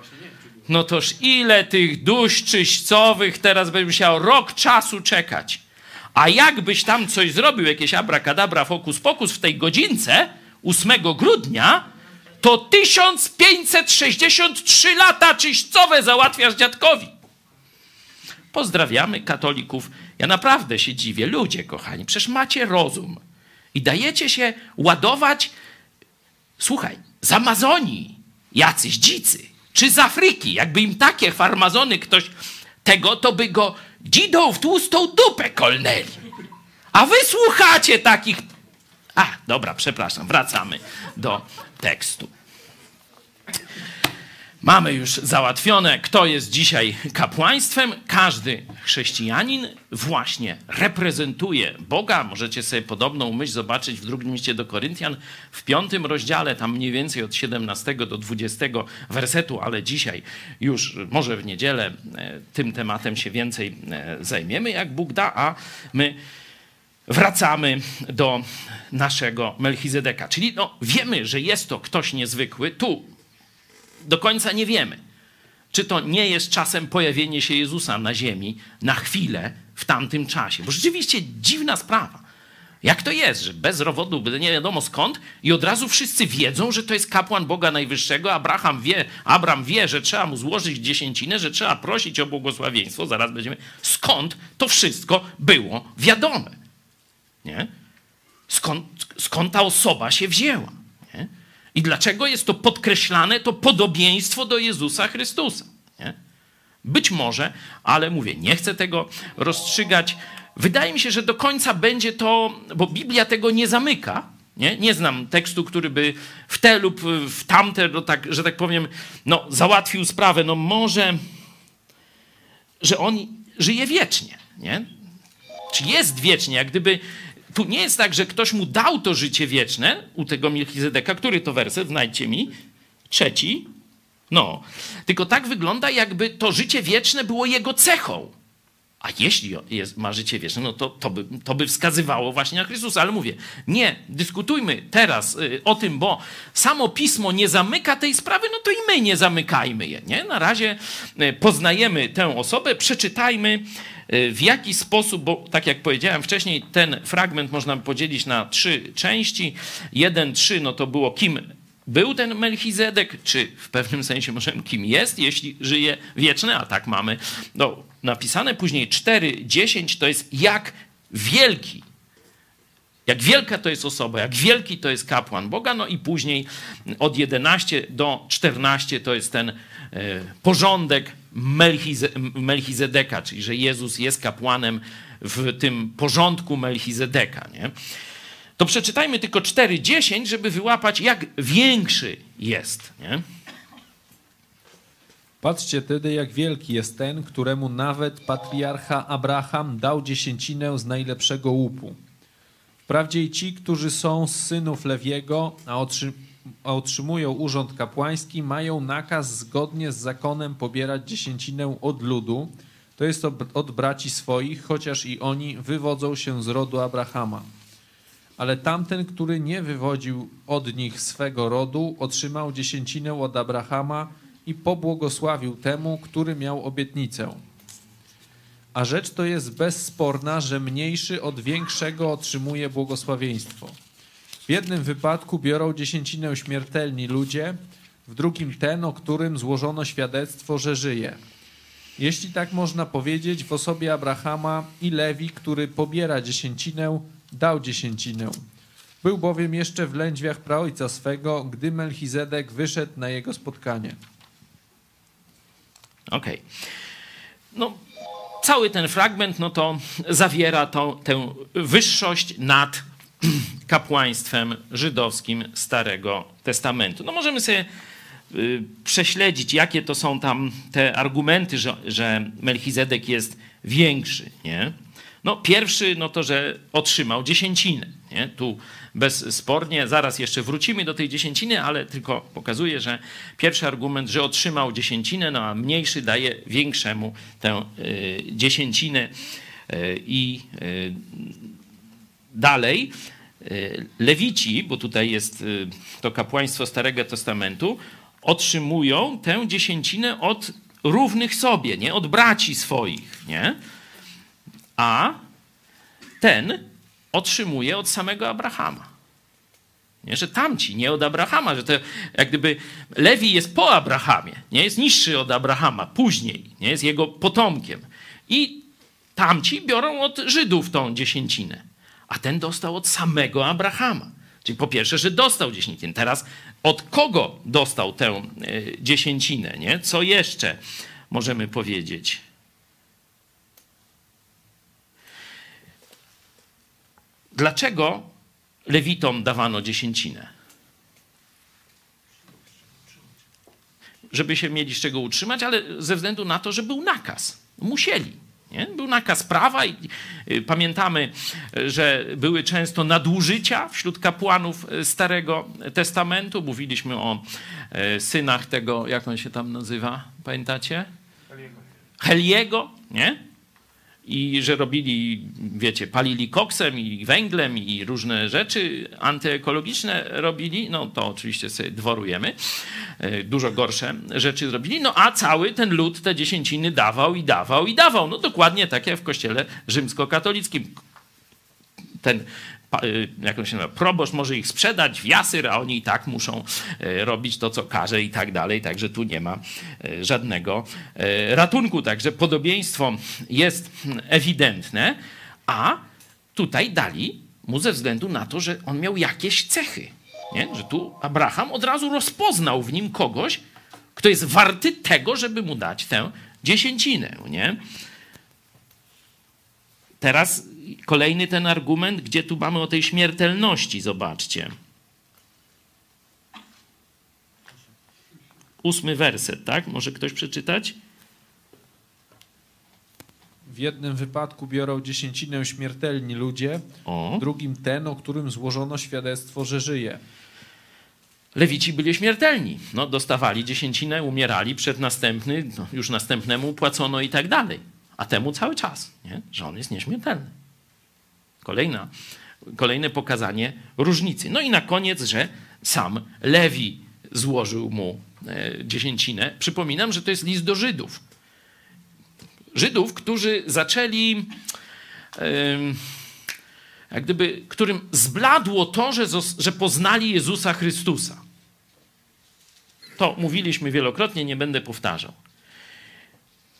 No toż ile tych dusz czyścowych teraz będzie musiał rok czasu czekać. A jakbyś tam coś zrobił, jakieś abracadabra, fokus pokus w tej godzince 8 grudnia, to 1563 lata czyścowe załatwiasz dziadkowi. Pozdrawiamy katolików. Ja naprawdę się dziwię. Ludzie, kochani, przecież macie rozum i dajecie się ładować, słuchaj, z Amazonii, jacyś dzicy, czy z Afryki. Jakby im takie farmazony ktoś tego, to by go dzidą w tłustą dupę kolnęli. A wy słuchacie takich. A, dobra, przepraszam, wracamy do tekstu. Mamy już załatwione, kto jest dzisiaj kapłaństwem. Każdy chrześcijanin właśnie reprezentuje Boga. Możecie sobie podobną myśl zobaczyć w drugim liście do Koryntian, w piątym rozdziale, tam mniej więcej od 17 do 20 wersetu, ale dzisiaj już, może w niedzielę, e, tym tematem się więcej e, zajmiemy, jak Bóg da, a my wracamy do naszego Melchizedeka. Czyli no, wiemy, że jest to ktoś niezwykły. Tu do końca nie wiemy, czy to nie jest czasem pojawienie się Jezusa na ziemi na chwilę w tamtym czasie. Bo rzeczywiście dziwna sprawa. Jak to jest, że bez rowodu, nie wiadomo skąd, i od razu wszyscy wiedzą, że to jest kapłan Boga Najwyższego. Abraham wie, wie, że trzeba mu złożyć dziesięcinę, że trzeba prosić o błogosławieństwo. Zaraz będziemy. Skąd to wszystko było wiadome? Nie? Skąd, skąd ta osoba się wzięła? I dlaczego jest to podkreślane, to podobieństwo do Jezusa Chrystusa? Nie? Być może, ale mówię, nie chcę tego rozstrzygać. Wydaje mi się, że do końca będzie to, bo Biblia tego nie zamyka. Nie, nie znam tekstu, który by w te lub w tamte, no tak, że tak powiem, no, załatwił sprawę. No może, że on żyje wiecznie. Nie? Czy jest wiecznie? Jak gdyby tu nie jest tak, że ktoś mu dał to życie wieczne u tego Melchizedeka. Który to werset? Znajdźcie mi. Trzeci. No. Tylko tak wygląda, jakby to życie wieczne było jego cechą. A jeśli jest, ma życie wieczne, no to, to, by, to by wskazywało właśnie na Chrystusa. Ale mówię, nie, dyskutujmy teraz y, o tym, bo samo pismo nie zamyka tej sprawy, no to i my nie zamykajmy je. Nie? Na razie y, poznajemy tę osobę, przeczytajmy Y, w jaki sposób, bo tak jak powiedziałem wcześniej, ten fragment można podzielić na trzy części. Jeden, trzy, no to było kim był ten Melchizedek, czy w pewnym sensie możemy kim jest, jeśli żyje wieczne, a tak mamy no, napisane. Później 4, 10 to jest jak wielki Jak wielka to jest osoba, jak wielki to jest kapłan Boga, no i później od 11 do 14 to jest ten e, porządek Melchizedeka, czyli że Jezus jest kapłanem w tym porządku Melchizedeka. Nie? To przeczytajmy tylko 4:10, żeby wyłapać, jak większy jest. Nie? Patrzcie tedy, jak wielki jest ten, któremu nawet patriarcha Abraham dał dziesięcinę z najlepszego łupu. Wprawdzie i ci, którzy są z synów Lewiego, a, a otrzymują urząd kapłański, mają nakaz zgodnie z zakonem pobierać dziesięcinę od ludu, to jest od braci swoich, chociaż i oni wywodzą się z rodu Abrahama. Ale tamten, który nie wywodził od nich swego rodu, otrzymał dziesięcinę od Abrahama i pobłogosławił temu, który miał obietnicę. A rzecz to jest bezsporna, że mniejszy od większego otrzymuje błogosławieństwo. W jednym wypadku biorą dziesięcinę śmiertelni ludzie, w drugim ten, o którym złożono świadectwo, że żyje. Jeśli tak można powiedzieć, w osobie Abrahama i Lewi, który pobiera dziesięcinę, dał dziesięcinę. Był bowiem jeszcze w lędźwiach praojca swego, gdy Melchizedek wyszedł na jego spotkanie. Okej. Okay. No, cały ten fragment no to zawiera tą, tę wyższość nad kapłaństwem żydowskim Starego Testamentu. No możemy sobie y, prześledzić, jakie to są tam te argumenty, że, że Melchizedek jest większy. Nie? No, pierwszy, no to, że otrzymał dziesięcinę. Nie? Tu bezspornie, zaraz jeszcze wrócimy do tej dziesięciny, ale tylko pokazuję, że pierwszy argument, że otrzymał dziesięcinę, no a mniejszy daje większemu tę y, dziesięcinę. Y, I y, dalej, Lewici, bo tutaj jest to kapłaństwo Starego Testamentu, otrzymują tę dziesięcinę od równych sobie, nie? od braci swoich. Nie? a ten otrzymuje od samego Abrahama. Nie, że tamci, nie od Abrahama, że to jak gdyby Lewi jest po Abrahamie, nie jest niższy od Abrahama, później, nie jest jego potomkiem. I tamci biorą od Żydów tą dziesięcinę, a ten dostał od samego Abrahama. Czyli po pierwsze, że dostał dziesięcinę. Teraz od kogo dostał tę e, dziesięcinę? Nie? Co jeszcze możemy powiedzieć? Dlaczego lewitom dawano dziesięcinę? Żeby się mieli z czego utrzymać, ale ze względu na to, że był nakaz. Musieli. Nie? Był nakaz prawa i y, pamiętamy, że były często nadużycia wśród kapłanów y, Starego Testamentu. Mówiliśmy o y, synach tego, jak on się tam nazywa, pamiętacie? Heliego. Heliego, nie? I że robili, wiecie, palili koksem i węglem i różne rzeczy antyekologiczne robili, no to oczywiście sobie dworujemy, e, dużo gorsze rzeczy zrobili, no a cały ten lud te dziesięciny dawał i dawał i dawał, no dokładnie tak jak w kościele rzymskokatolickim. Ten jak on się nazywa, proboszcz może ich sprzedać w jasyr, a oni i tak muszą y, robić to, co każe i tak dalej. Także tu nie ma y, żadnego ratunku. Także podobieństwo jest ewidentne, a tutaj dali mu ze względu na to, że on miał jakieś cechy. Nie? Że tu Abraham od razu rozpoznał w nim kogoś, kto jest warty tego, żeby mu dać tę dziesięcinę. Nie? Teraz kolejny ten argument, gdzie tu mamy o tej śmiertelności, zobaczcie. Ósmy werset, tak? Może ktoś przeczytać? W jednym wypadku biorą dziesięcinę śmiertelni ludzie, o. w drugim ten, o którym złożono świadectwo, że żyje. Lewici byli śmiertelni. No, dostawali dziesięcinę, umierali, przed następny, no, już następnemu płacono i tak dalej. A temu cały czas, nie? że on jest nieśmiertelny. Kolejna, kolejne pokazanie różnicy. No i na koniec, że sam Lewi złożył mu e, dziesięcinę. Przypominam, że to jest list do Żydów. Żydów, którzy zaczęli, jak gdyby, którym zbladło to, że, że poznali Jezusa Chrystusa. To mówiliśmy wielokrotnie, nie będę powtarzał.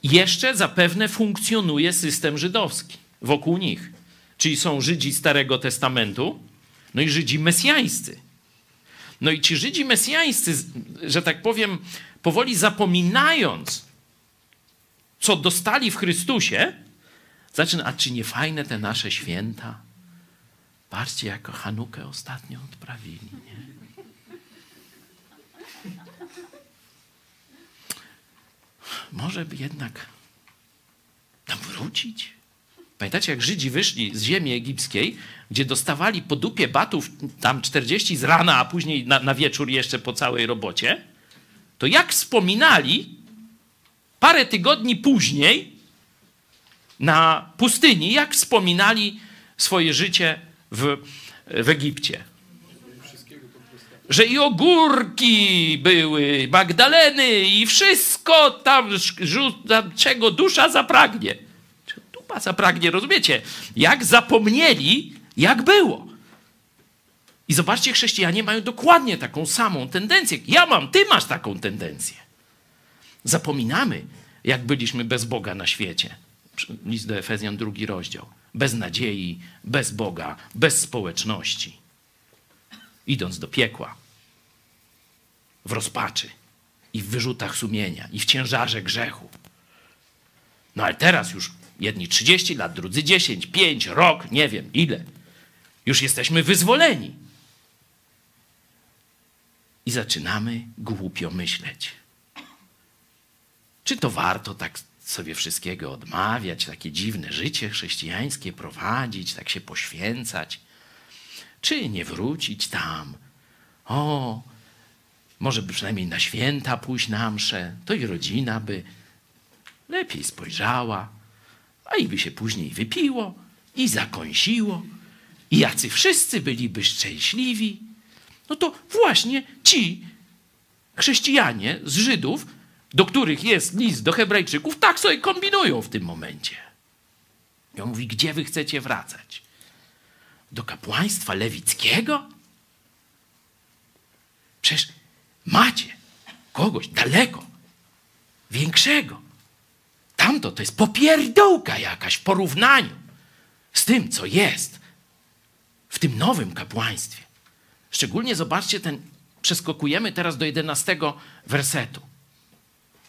Jeszcze zapewne funkcjonuje system żydowski wokół nich Czyli są Żydzi Starego Testamentu, no i Żydzi mesjańscy. No i ci Żydzi mesjańscy, że tak powiem, powoli zapominając, co dostali w Chrystusie, zaczyna, a czy nie fajne te nasze święta? Patrzcie, jako Hanukę ostatnio odprawili. Nie? Może by jednak tam wrócić? Pamiętacie, jak Żydzi wyszli z ziemi egipskiej, gdzie dostawali po dupie batów tam 40 z rana, a później na, na wieczór jeszcze po całej robocie? To jak wspominali parę tygodni później na pustyni, jak wspominali swoje życie w, w Egipcie? że i ogórki były, Magdaleny i wszystko tam, czego dusza zapragnie. Dupa zapragnie, rozumiecie? Jak zapomnieli, jak było. I zobaczcie, chrześcijanie mają dokładnie taką samą tendencję. Ja mam, ty masz taką tendencję. Zapominamy, jak byliśmy bez Boga na świecie. List do Efezjan, drugi rozdział. Bez nadziei, bez Boga, bez społeczności idąc do piekła, w rozpaczy i w wyrzutach sumienia i w ciężarze grzechu. No ale teraz już jedni 30 lat, drudzy 10, 5, rok, nie wiem ile. Już jesteśmy wyzwoleni. I zaczynamy głupio myśleć. Czy to warto tak sobie wszystkiego odmawiać, takie dziwne życie chrześcijańskie prowadzić, tak się poświęcać? Czy nie wrócić tam? O, może by przynajmniej na święta pójść na mszę, to i rodzina by lepiej spojrzała, a i by się później wypiło i zakąsiło, i jacy wszyscy byliby szczęśliwi. No to właśnie ci chrześcijanie z Żydów, do których jest list do Hebrajczyków, tak sobie kombinują w tym momencie. I on mówi, gdzie wy chcecie wracać? Do kapłaństwa lewickiego? Przecież macie kogoś daleko, większego. Tamto to jest popierdółka jakaś w porównaniu z tym, co jest w tym nowym kapłaństwie. Szczególnie zobaczcie ten, przeskokujemy teraz do jedenastego wersetu.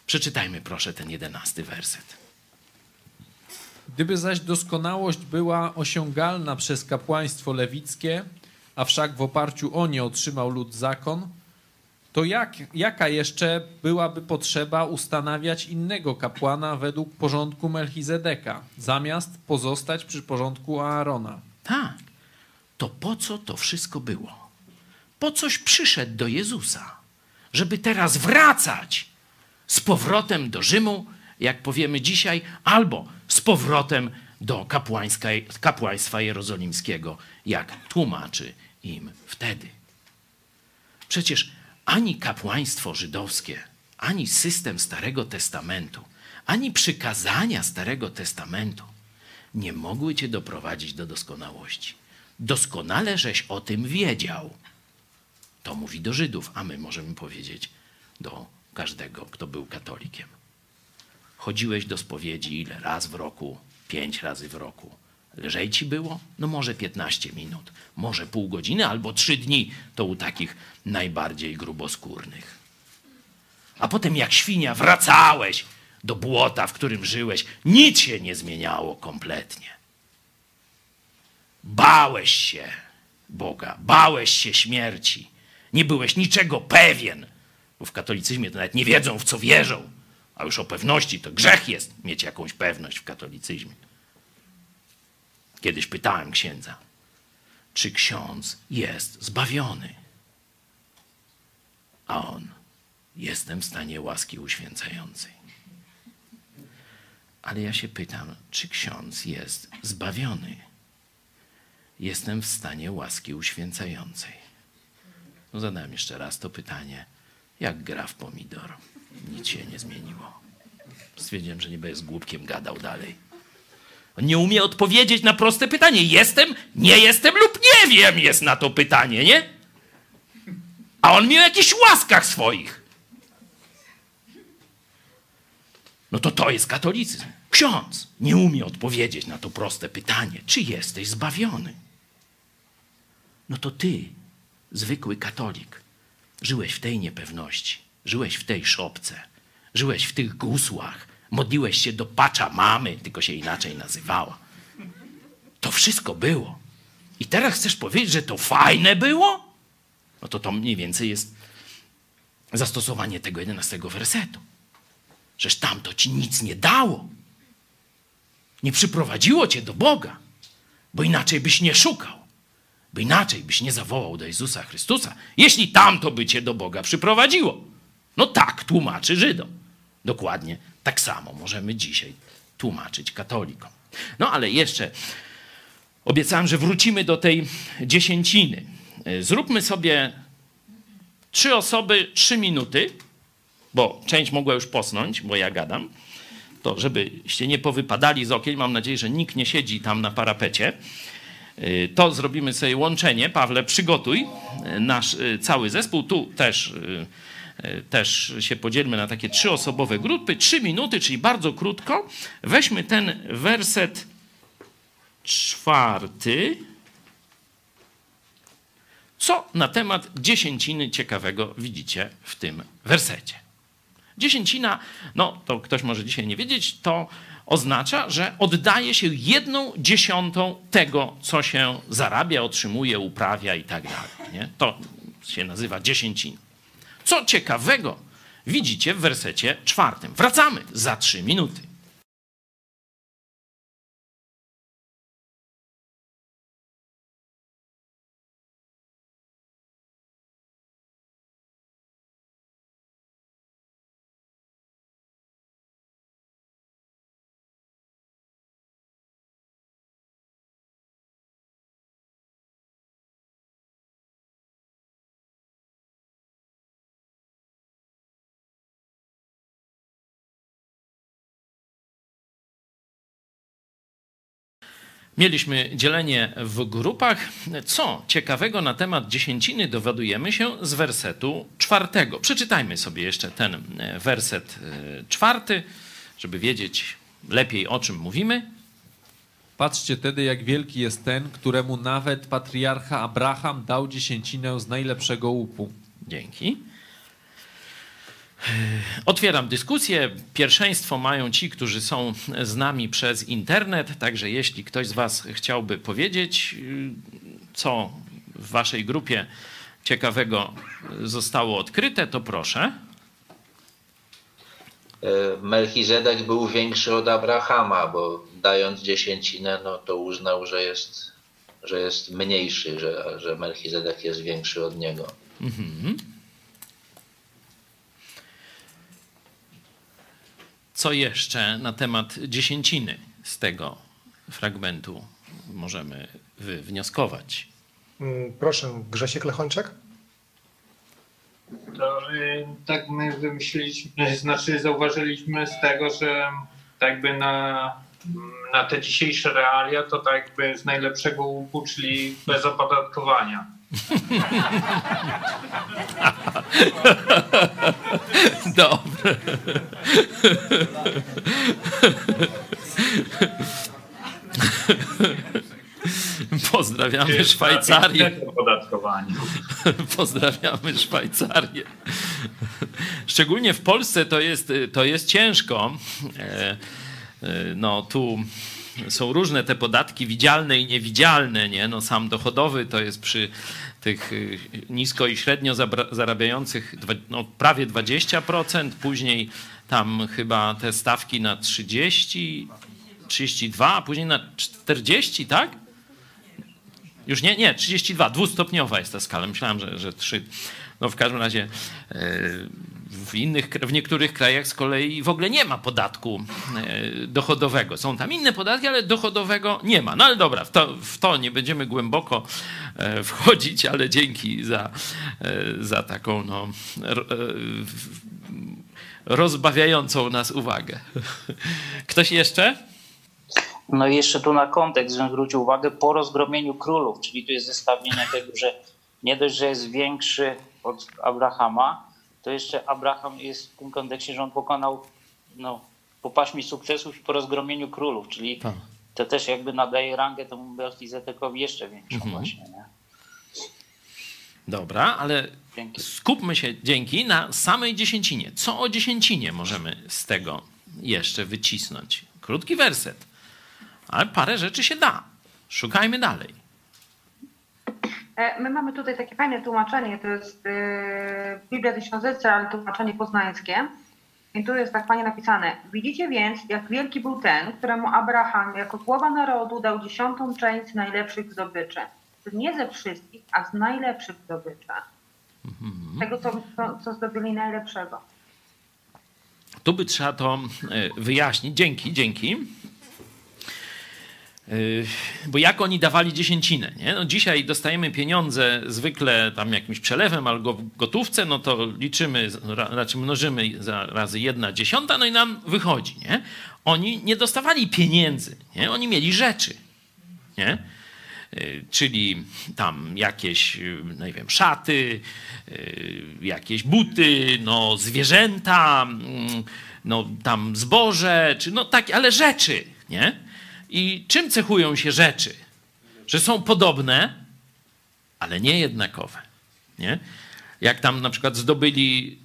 Przeczytajmy proszę ten jedenasty werset. Gdyby zaś doskonałość była osiągalna przez kapłaństwo lewickie, a wszak w oparciu o nie otrzymał lud zakon, to jak, jaka jeszcze byłaby potrzeba ustanawiać innego kapłana według porządku Melchizedeka, zamiast pozostać przy porządku Aarona? Tak. To po co to wszystko było? Po coś przyszedł do Jezusa, żeby teraz wracać z powrotem do Rzymu, jak powiemy dzisiaj, albo z powrotem do kapłaństwa jerozolimskiego, jak tłumaczy im wtedy. Przecież ani kapłaństwo żydowskie, ani system Starego Testamentu, ani przykazania Starego Testamentu nie mogły cię doprowadzić do doskonałości. Doskonale żeś o tym wiedział. To mówi do Żydów, a my możemy powiedzieć do każdego, kto był katolikiem. Chodziłeś do spowiedzi ile? Raz w roku, pięć razy w roku. Lżej ci było? No może 15 minut, może pół godziny albo trzy dni. To u takich najbardziej gruboskórnych. A potem jak świnia wracałeś do błota, w którym żyłeś. Nic się nie zmieniało kompletnie. Bałeś się Boga, bałeś się śmierci. Nie byłeś niczego pewien, bo w katolicyzmie to nawet nie wiedzą, w co wierzą. A już o pewności to grzech jest mieć jakąś pewność w katolicyzmie. Kiedyś pytałem księdza, czy ksiądz jest zbawiony? A on, jestem w stanie łaski uświęcającej. Ale ja się pytam, czy ksiądz jest zbawiony? Jestem w stanie łaski uświęcającej. No zadałem jeszcze raz to pytanie, jak gra w pomidor? Nic się nie zmieniło. Stwierdziłem, że będę z głupkiem gadał dalej. Nie umie odpowiedzieć na proste pytanie. Jestem, nie jestem lub nie wiem jest na to pytanie, nie? A on miał jakichś łaskach swoich. No to to jest katolicyzm. Ksiądz nie umie odpowiedzieć na to proste pytanie, czy jesteś zbawiony. No to ty, zwykły katolik, żyłeś w tej niepewności, żyłeś w tej szopce, żyłeś w tych gusłach, modliłeś się do pacza mamy, tylko się inaczej nazywała. To wszystko było. I teraz chcesz powiedzieć, że to fajne było? No to to mniej więcej jest zastosowanie tego jedenastego wersetu. Żeż tamto ci nic nie dało. Nie przyprowadziło cię do Boga, bo inaczej byś nie szukał, bo inaczej byś nie zawołał do Jezusa Chrystusa, jeśli tamto by cię do Boga przyprowadziło. No tak tłumaczy Żydom. Dokładnie tak samo możemy dzisiaj tłumaczyć katolikom. No ale jeszcze obiecałem, że wrócimy do tej dziesięciny. Zróbmy sobie trzy osoby, trzy minuty, bo część mogła już posnąć, bo ja gadam. To żebyście nie powypadali z okien, mam nadzieję, że nikt nie siedzi tam na parapecie. To zrobimy sobie łączenie. Pawle, przygotuj nasz cały zespół. Tu też też się podzielmy na takie trzyosobowe grupy, trzy minuty, czyli bardzo krótko. Weźmy ten werset czwarty. Co na temat dziesięciny ciekawego widzicie w tym wersecie? Dziesięcina, no to ktoś może dzisiaj nie wiedzieć, to oznacza, że oddaje się jedną dziesiątą tego, co się zarabia, otrzymuje, uprawia i tak dalej. Nie? To się nazywa dziesięcina. Co ciekawego widzicie w wersecie czwartym? Wracamy za trzy minuty. Mieliśmy dzielenie w grupach. Co ciekawego na temat dziesięciny dowiadujemy się z wersetu czwartego. Przeczytajmy sobie jeszcze ten werset czwarty, żeby wiedzieć lepiej o czym mówimy. Patrzcie tedy, jak wielki jest ten, któremu nawet patriarcha Abraham dał dziesięcinę z najlepszego łupu. Dzięki. Otwieram dyskusję. Pierwszeństwo mają ci, którzy są z nami przez internet. Także jeśli ktoś z Was chciałby powiedzieć, co w Waszej grupie ciekawego zostało odkryte, to proszę. Melchizedek był większy od Abrahama, bo dając dziesięcinę, no to uznał, że jest, że jest mniejszy, że, że Melchizedek jest większy od niego. Mhm. Co jeszcze na temat dziesięciny z tego fragmentu możemy wnioskować? Proszę, Grzesiek Lechończak. To, y, tak my wymyśliliśmy, znaczy zauważyliśmy z tego, że tak jakby na, na te dzisiejsze realia to tak jakby z najlepszego łupu, czyli bez opodatkowania. Dobre. Pozdrawiamy Szwajcarię. Pozdrawiamy Szwajcarię. Szczególnie w Polsce to jest, to jest ciężko. No tu są różne te podatki widzialne i niewidzialne. Nie? No sam dochodowy to jest przy tych nisko i średnio zarabiających no, prawie 20%, później tam chyba te stawki na 30, 32, a później na 40, tak? Już nie, nie, 32, dwustopniowa jest ta skala. Myślałem, że, że 3. No w każdym razie w, innych, w niektórych krajach z kolei w ogóle nie ma podatku dochodowego. Są tam inne podatki, ale dochodowego nie ma. No ale dobra, w to, w to nie będziemy głęboko wchodzić, ale dzięki za, za taką no, rozbawiającą nas uwagę. Ktoś jeszcze? No i jeszcze tu na kontekst, żebym zwrócił uwagę, po rozgromieniu królów, czyli tu jest zestawienie tego, że nie dość, że jest większy od Abrahama, to jeszcze Abraham jest w tym kontekście, że on pokonał no, po paśmie sukcesów i po rozgromieniu królów, czyli Tak. to też jakby nadaje rangę temu Melchizedekowi jeszcze większą Mhm. właśnie. Nie? Dobra, ale Dzięki. skupmy się dzięki na samej dziesięcinie. Co o dziesięcinie możemy z tego jeszcze wycisnąć? Krótki werset, ale parę rzeczy się da. Szukajmy dalej. E, My mamy tutaj takie fajne tłumaczenie, to jest e, Biblia Tysiąclecia, ale tłumaczenie poznańskie. I tu jest tak fajnie napisane. Widzicie więc, jak wielki był ten, któremu Abraham jako głowa narodu dał dziesiątą część najlepszych zdobyczy. Nie ze wszystkich, a z najlepszych zdobyczy. Tego, co, co, co zdobyli najlepszego. Tu by trzeba to e, wyjaśnić. Dzięki, dzięki. Yy, Bo jak oni dawali dziesięcinę? Nie? No dzisiaj dostajemy pieniądze zwykle tam jakimś przelewem albo w gotówce, no to liczymy, ra- znaczy mnożymy za razy jedna dziesiąta, no i nam wychodzi. Nie? Oni nie dostawali pieniędzy, nie? oni mieli rzeczy. Nie? Yy, Czyli tam jakieś, yy, no nie wiem, szaty, jakieś buty, no zwierzęta, mm, no tam zboże, czy no tak, ale rzeczy, nie? I czym cechują się rzeczy? Że są podobne, ale nie jednakowe. Nie? Jak tam na przykład zdobyli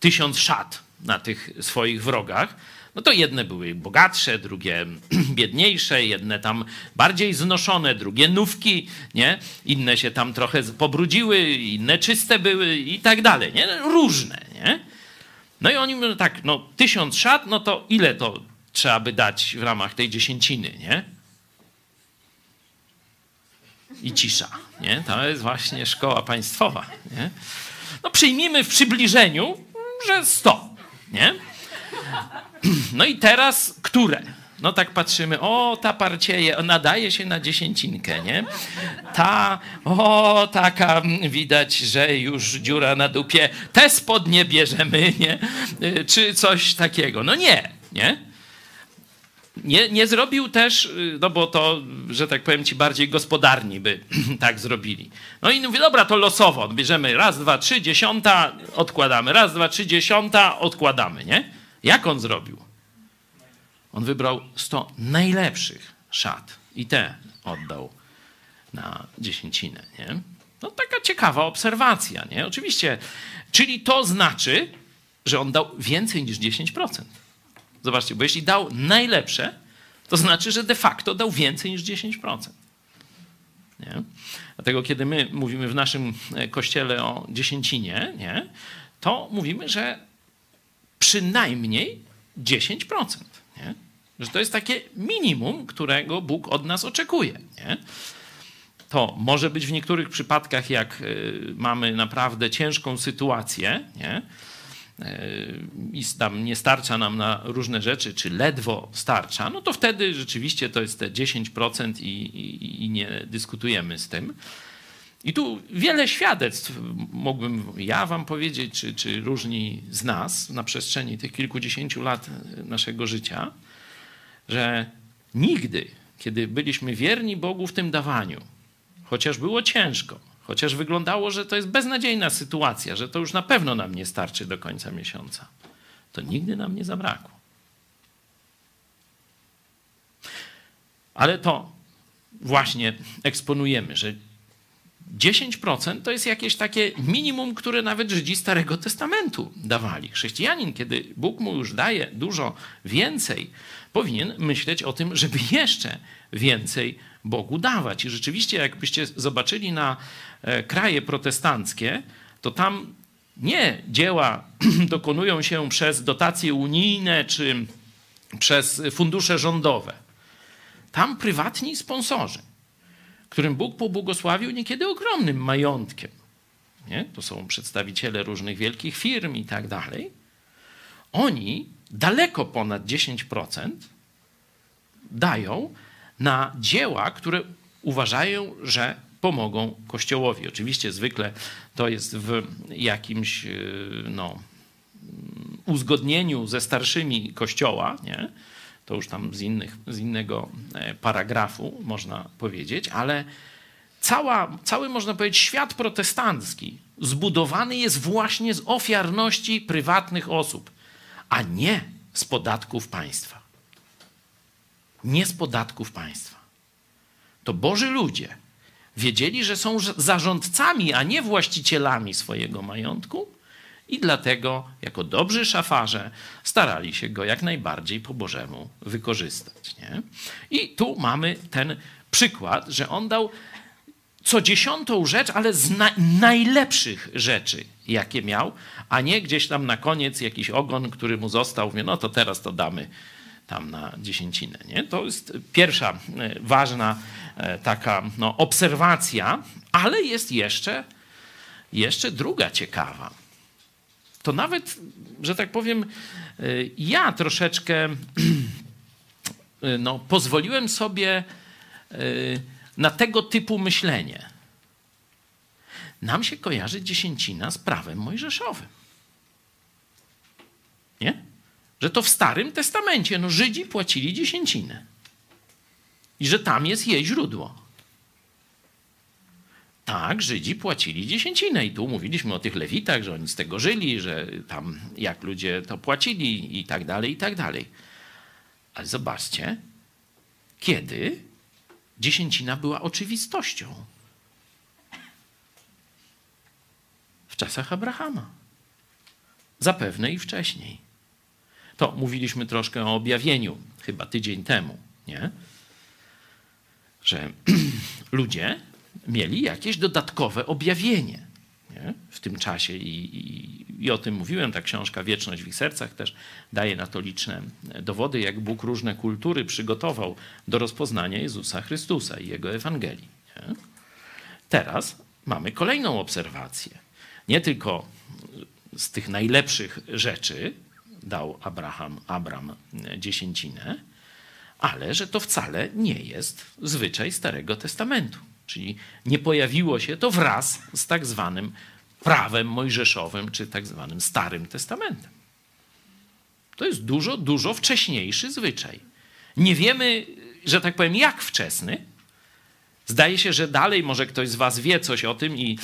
tysiąc szat na tych swoich wrogach, no to jedne były bogatsze, drugie biedniejsze, jedne tam bardziej znoszone, drugie nówki, nie? Inne się tam trochę pobrudziły, inne czyste były i tak dalej, nie? Różne, nie? No i oni mówią tak, no tysiąc szat, no to ile to trzeba by dać w ramach tej dziesięciny, nie? I cisza, nie? To jest właśnie szkoła państwowa, nie? No przyjmijmy w przybliżeniu, że 100, nie? No i teraz które? No tak patrzymy, o ta parcieje, nadaje się na dziesięcinkę, nie? Ta, o taka widać, że już dziura na dupie, te spodnie bierzemy, nie? Czy coś takiego. No nie, nie? Nie, nie zrobił też, y, no bo to, że tak powiem ci, bardziej gospodarni by tak zrobili. No i mówi, dobra, to losowo, bierzemy raz, dwa, trzy, dziesiąta, odkładamy, raz, dwa, trzy, dziesiąta, odkładamy, nie? Jak on zrobił? On wybrał 100 najlepszych szat i te oddał na dziesięcinę, nie? No taka ciekawa obserwacja, nie? Oczywiście, czyli to znaczy, że on dał więcej niż 10%. Zobaczcie, bo jeśli dał najlepsze, to znaczy, że de facto dał więcej niż 10%. Nie? Dlatego, kiedy my mówimy w naszym e, kościele o dziesięcinie, nie? to mówimy, że przynajmniej 10%. Nie? Że to jest takie minimum, którego Bóg od nas oczekuje. Nie? To może być w niektórych przypadkach, jak y, mamy naprawdę ciężką sytuację, nie? Y, i tam nie starcza nam na różne rzeczy, czy ledwo starcza, no to wtedy rzeczywiście to jest te 10% i, i, i nie dyskutujemy z tym. I tu wiele świadectw mógłbym ja wam powiedzieć, czy, czy różni z nas na przestrzeni tych kilkudziesięciu lat naszego życia, że nigdy, kiedy byliśmy wierni Bogu w tym dawaniu, chociaż było ciężko, chociaż wyglądało, że to jest beznadziejna sytuacja, że to już na pewno nam nie starczy do końca miesiąca, to nigdy nam nie zabrakło. Ale to właśnie eksponujemy, że 10% to jest jakieś takie minimum, które nawet Żydzi Starego Testamentu dawali. Chrześcijanin, kiedy Bóg mu już daje dużo więcej, powinien myśleć o tym, żeby jeszcze więcej Bogu dawać. I rzeczywiście, jakbyście zobaczyli na e, kraje protestanckie, to tam nie dzieła dokonują się przez dotacje unijne czy przez fundusze rządowe. Tam prywatni sponsorzy którym Bóg pobłogosławił niekiedy ogromnym majątkiem. Nie? To są przedstawiciele różnych wielkich firm i tak dalej. Oni daleko ponad 10% dają na dzieła, które uważają, że pomogą Kościołowi. Oczywiście zwykle to jest w jakimś no, uzgodnieniu ze starszymi Kościoła, nie? to już tam z, innych, z innego paragrafu można powiedzieć, ale cała, cały, można powiedzieć, świat protestancki zbudowany jest właśnie z ofiarności prywatnych osób, a nie z podatków państwa. Nie z podatków państwa. To Boży ludzie wiedzieli, że są zarządcami, a nie właścicielami swojego majątku i dlatego, jako dobrzy szafarze, starali się go jak najbardziej po Bożemu wykorzystać. Nie? I tu mamy ten przykład, że on dał co dziesiątą rzecz, ale z na najlepszych rzeczy, jakie miał, a nie gdzieś tam na koniec jakiś ogon, który mu został, mówi, no to teraz to damy tam na dziesięcinę. Nie? To jest pierwsza e, ważna e, taka no, obserwacja, ale jest jeszcze, jeszcze druga ciekawa. To nawet, że tak powiem, e, ja troszeczkę no, pozwoliłem sobie na tego typu myślenie. Nam się kojarzy dziesięcina z prawem mojżeszowym. Nie? Że to w Starym Testamencie no, Żydzi płacili dziesięcinę. I że tam jest jej źródło. Tak, Żydzi płacili dziesięcinę. I tu mówiliśmy o tych lewitach, że oni z tego żyli, że tam jak ludzie to płacili i tak dalej, i tak dalej. Ale zobaczcie, kiedy dziesięcina była oczywistością. W czasach Abrahama. Zapewne i wcześniej. To mówiliśmy troszkę o objawieniu, chyba tydzień temu, nie? Że ludzie mieli jakieś dodatkowe objawienie nie? w tym czasie I, i, i, o tym mówiłem. Ta książka Wieczność w ich sercach też daje na to liczne dowody, jak Bóg różne kultury przygotował do rozpoznania Jezusa Chrystusa i Jego Ewangelii. Nie? Teraz mamy kolejną obserwację. Nie tylko z tych najlepszych rzeczy dał Abraham, Abram dziesięcinę, ale że to wcale nie jest zwyczaj Starego Testamentu. Czyli nie pojawiło się to wraz z tak zwanym prawem mojżeszowym, czy tak zwanym Starym Testamentem. To jest dużo, dużo wcześniejszy zwyczaj. Nie wiemy, że tak powiem, jak wczesny. Zdaje się, że dalej może ktoś z Was wie coś o tym i,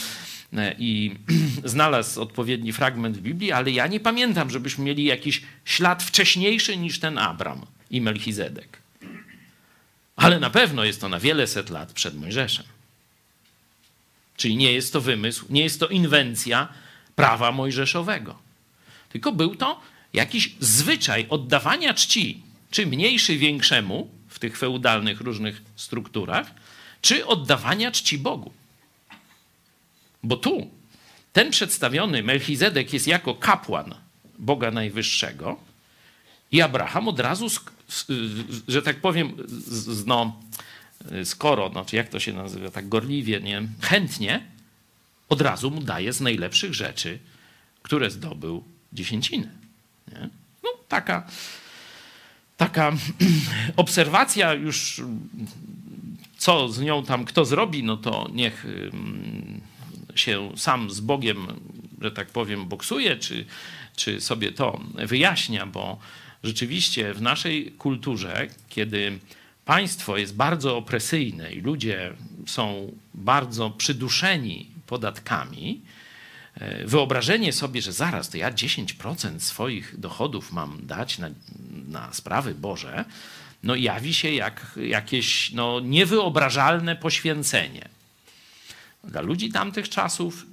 i znalazł odpowiedni fragment w Biblii, ale ja nie pamiętam, żebyśmy mieli jakiś ślad wcześniejszy niż ten Abram i Melchizedek. Ale na pewno jest to na wiele set lat przed Mojżeszem. Czyli nie jest to wymysł, nie jest to inwencja prawa mojżeszowego. Tylko był to jakiś zwyczaj oddawania czci, czy mniejszy większemu w tych feudalnych różnych strukturach, czy oddawania czci Bogu. Bo tu ten przedstawiony Melchizedek jest jako kapłan Boga Najwyższego i Abraham od razu, że tak powiem, no, skoro, znaczy jak to się nazywa, tak gorliwie, nie, chętnie, od razu mu daje z najlepszych rzeczy, które zdobył dziesięcinę. Nie? No, taka, taka obserwacja już, co z nią tam kto zrobi, no to niech się sam z Bogiem, że tak powiem, boksuje, czy, czy sobie to wyjaśnia, bo rzeczywiście w naszej kulturze, kiedy państwo jest bardzo opresyjne i ludzie są bardzo przyduszeni podatkami, e, wyobrażenie sobie, że zaraz to ja 10% swoich dochodów mam dać na, na sprawy Boże, no jawi się jak jakieś no, niewyobrażalne poświęcenie. Dla ludzi tamtych czasów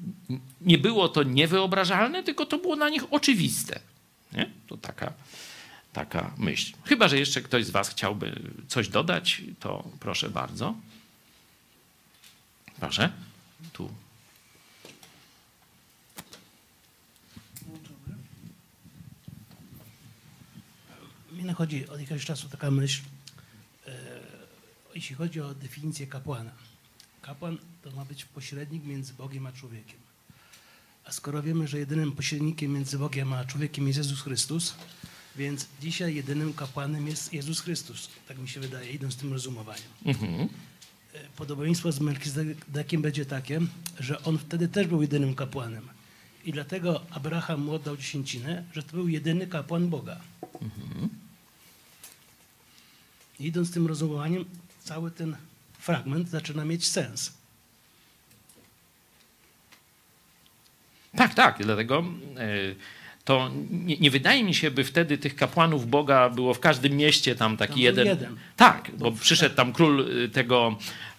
nie było to niewyobrażalne, tylko to było na nich oczywiste. Nie? To taka taka myśl. Chyba, że jeszcze ktoś z Was chciałby coś dodać, to proszę bardzo. Proszę, tu. Mnie nachodzi od jakiegoś czasu taka myśl, e, jeśli chodzi o definicję kapłana. Kapłan to ma być pośrednik między Bogiem a człowiekiem. A skoro wiemy, że jedynym pośrednikiem między Bogiem a człowiekiem jest Jezus Chrystus, więc dzisiaj jedynym kapłanem jest Jezus Chrystus, tak mi się wydaje, idąc tym rozumowaniem. Mhm. E, podobieństwo z Melchizedekiem będzie takie, że on wtedy też był jedynym kapłanem. I dlatego Abraham mu oddał dziesięcinę, że to był jedyny kapłan Boga. Mhm. Idąc tym rozumowaniem, cały ten fragment zaczyna mieć sens. Tak, tak. Dlatego. Yy to nie, nie, wydaje mi się, by wtedy tych kapłanów Boga było w każdym mieście tam taki Tam jeden. jeden. Tak, bo przyszedł tam król y, tego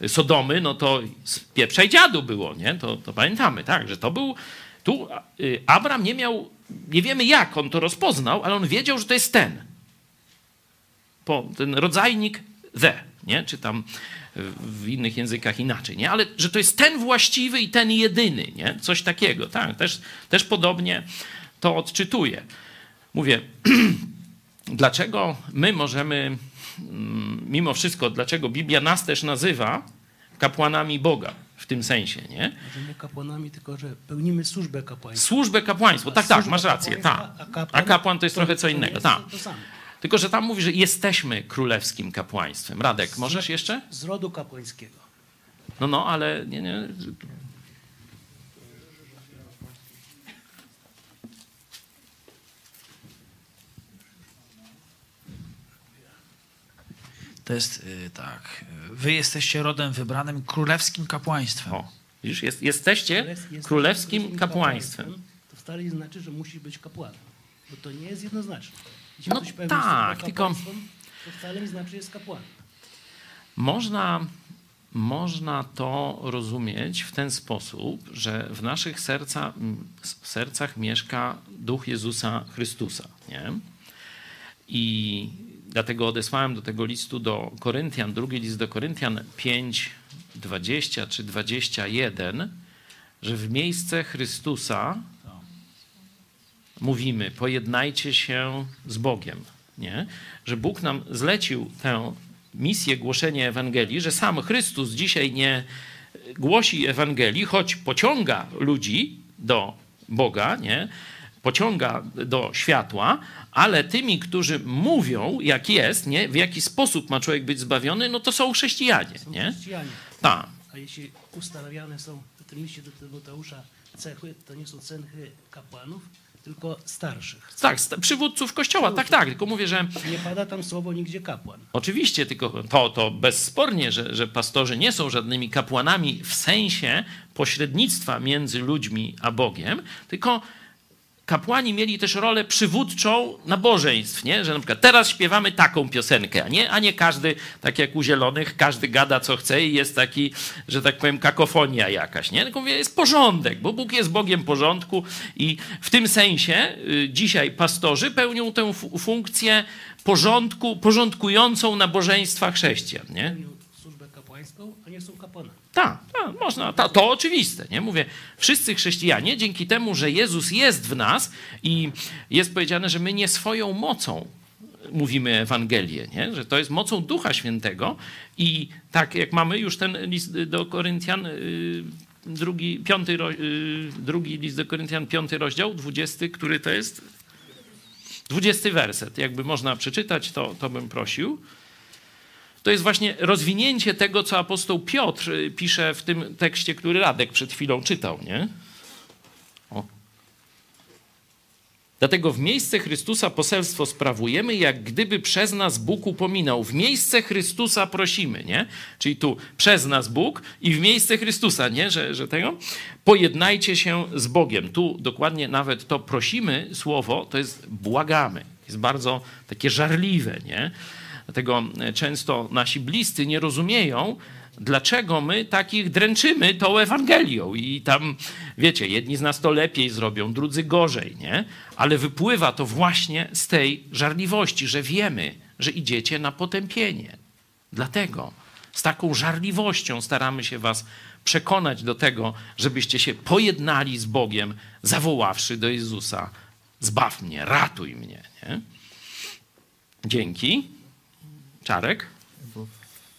Sodomy, no to z i dziadu było, nie? To, to pamiętamy, tak, że to był. Tu y, Abram nie miał, nie wiemy jak on to rozpoznał, ale on wiedział, że to jest ten. Po, ten rodzajnik the, nie? Czy tam w innych językach inaczej, nie? Ale że to jest ten właściwy i ten jedyny, nie? Coś takiego, tak? Też, też podobnie to odczytuję. Mówię, dlaczego my możemy, mm, mimo wszystko, dlaczego Biblia nas też nazywa kapłanami Boga w tym sensie, nie? Może nie kapłanami, tylko że pełnimy służbę kapłańską. Służbę kapłaństwo, tak, tak, masz rację, tak. A kapłan, to jest trochę co innego, tak. Tylko, że tam mówi, że jesteśmy królewskim kapłaństwem. Radek, możesz jeszcze? Z rodu kapłańskiego. No, no, ale nie, nie. To jest y, tak. Wy jesteście rodem wybranym, królewskim kapłaństwem. O, widzisz, jest, jesteście Jest- jesteśmy królewskim kapłaństwem. To wcale nie znaczy, że musi być kapłanem. Bo to nie jest jednoznaczne. No tak, tylko- To wcale nie znaczy, że jest kapłanem. Można, można to rozumieć w ten sposób, że w naszych serca, w sercach mieszka duch Jezusa Chrystusa. Nie? I dlatego odesłałem do tego listu do Koryntian, drugi list do Koryntian 5, 20 czy 21, że w miejsce Chrystusa mówimy, pojednajcie się z Bogiem. Nie? Że Bóg nam zlecił tę misję głoszenia Ewangelii, że sam Chrystus dzisiaj nie głosi Ewangelii, choć pociąga ludzi do Boga, nie? pociąga do światła, ale tymi, którzy mówią, jak jest, nie? w jaki sposób ma człowiek być zbawiony, no to są chrześcijanie. Są Nie? chrześcijanie. Tak. A jeśli ustanawiane są w tym liście do Tymoteusza cechy, to nie są cechy kapłanów, tylko starszych. Tak, przywódców kościoła, tak, tak. Tylko mówię, że Nie pada tam słowo nigdzie kapłan. Oczywiście, tylko to, to bezspornie, że, że pastorzy nie są żadnymi kapłanami w sensie pośrednictwa między ludźmi a Bogiem, tylko kapłani mieli też rolę przywódczą nabożeństw, nie? że na przykład teraz śpiewamy taką piosenkę, a nie, a nie każdy, tak jak u Zielonych, każdy gada co chce i jest taki, że tak powiem, kakofonia jakaś. Nie? Tylko mówię, jest porządek, bo Bóg jest Bogiem porządku i w tym sensie y, dzisiaj pastorzy pełnią tę fu- funkcję porządku, porządkującą nabożeństwa chrześcijan. Nie? Służbę kapłańską, a nie są kapłanami. Tak, tak, można. Ta, to oczywiste, nie? Mówię, wszyscy chrześcijanie, dzięki temu, że Jezus jest w nas i jest powiedziane, że my nie swoją mocą mówimy Ewangelię, nie? że to jest mocą Ducha Świętego i tak jak mamy już ten list do Koryntian, y, drugi, piąty, y, drugi list do Koryntian, piąty rozdział, dwudziesty, który to jest? Dwudziesty werset. Jakby można przeczytać, to, to bym prosił to jest właśnie rozwinięcie tego, co apostoł Piotr y, pisze w tym tekście, który Radek przed chwilą czytał, nie? O. Dlatego w miejsce Chrystusa poselstwo sprawujemy, jak gdyby przez nas Bóg upominał. W miejsce Chrystusa prosimy, nie? Czyli tu przez nas Bóg i w miejsce Chrystusa, nie? Że, że tego? Pojednajcie się z Bogiem. Tu dokładnie nawet to prosimy słowo, to jest błagamy. Jest bardzo takie żarliwe, nie? Dlatego e, często nasi bliscy nie rozumieją, dlaczego my takich dręczymy tą Ewangelią. I tam, wiecie, jedni z nas to lepiej zrobią, drudzy gorzej, nie? Ale wypływa to właśnie z tej żarliwości, że wiemy, że idziecie na potępienie. Dlatego z taką żarliwością staramy się was przekonać do tego, żebyście się pojednali z Bogiem, zawoławszy do Jezusa: Zbaw mnie, ratuj mnie. Nie? Dzięki. Czarek? Bo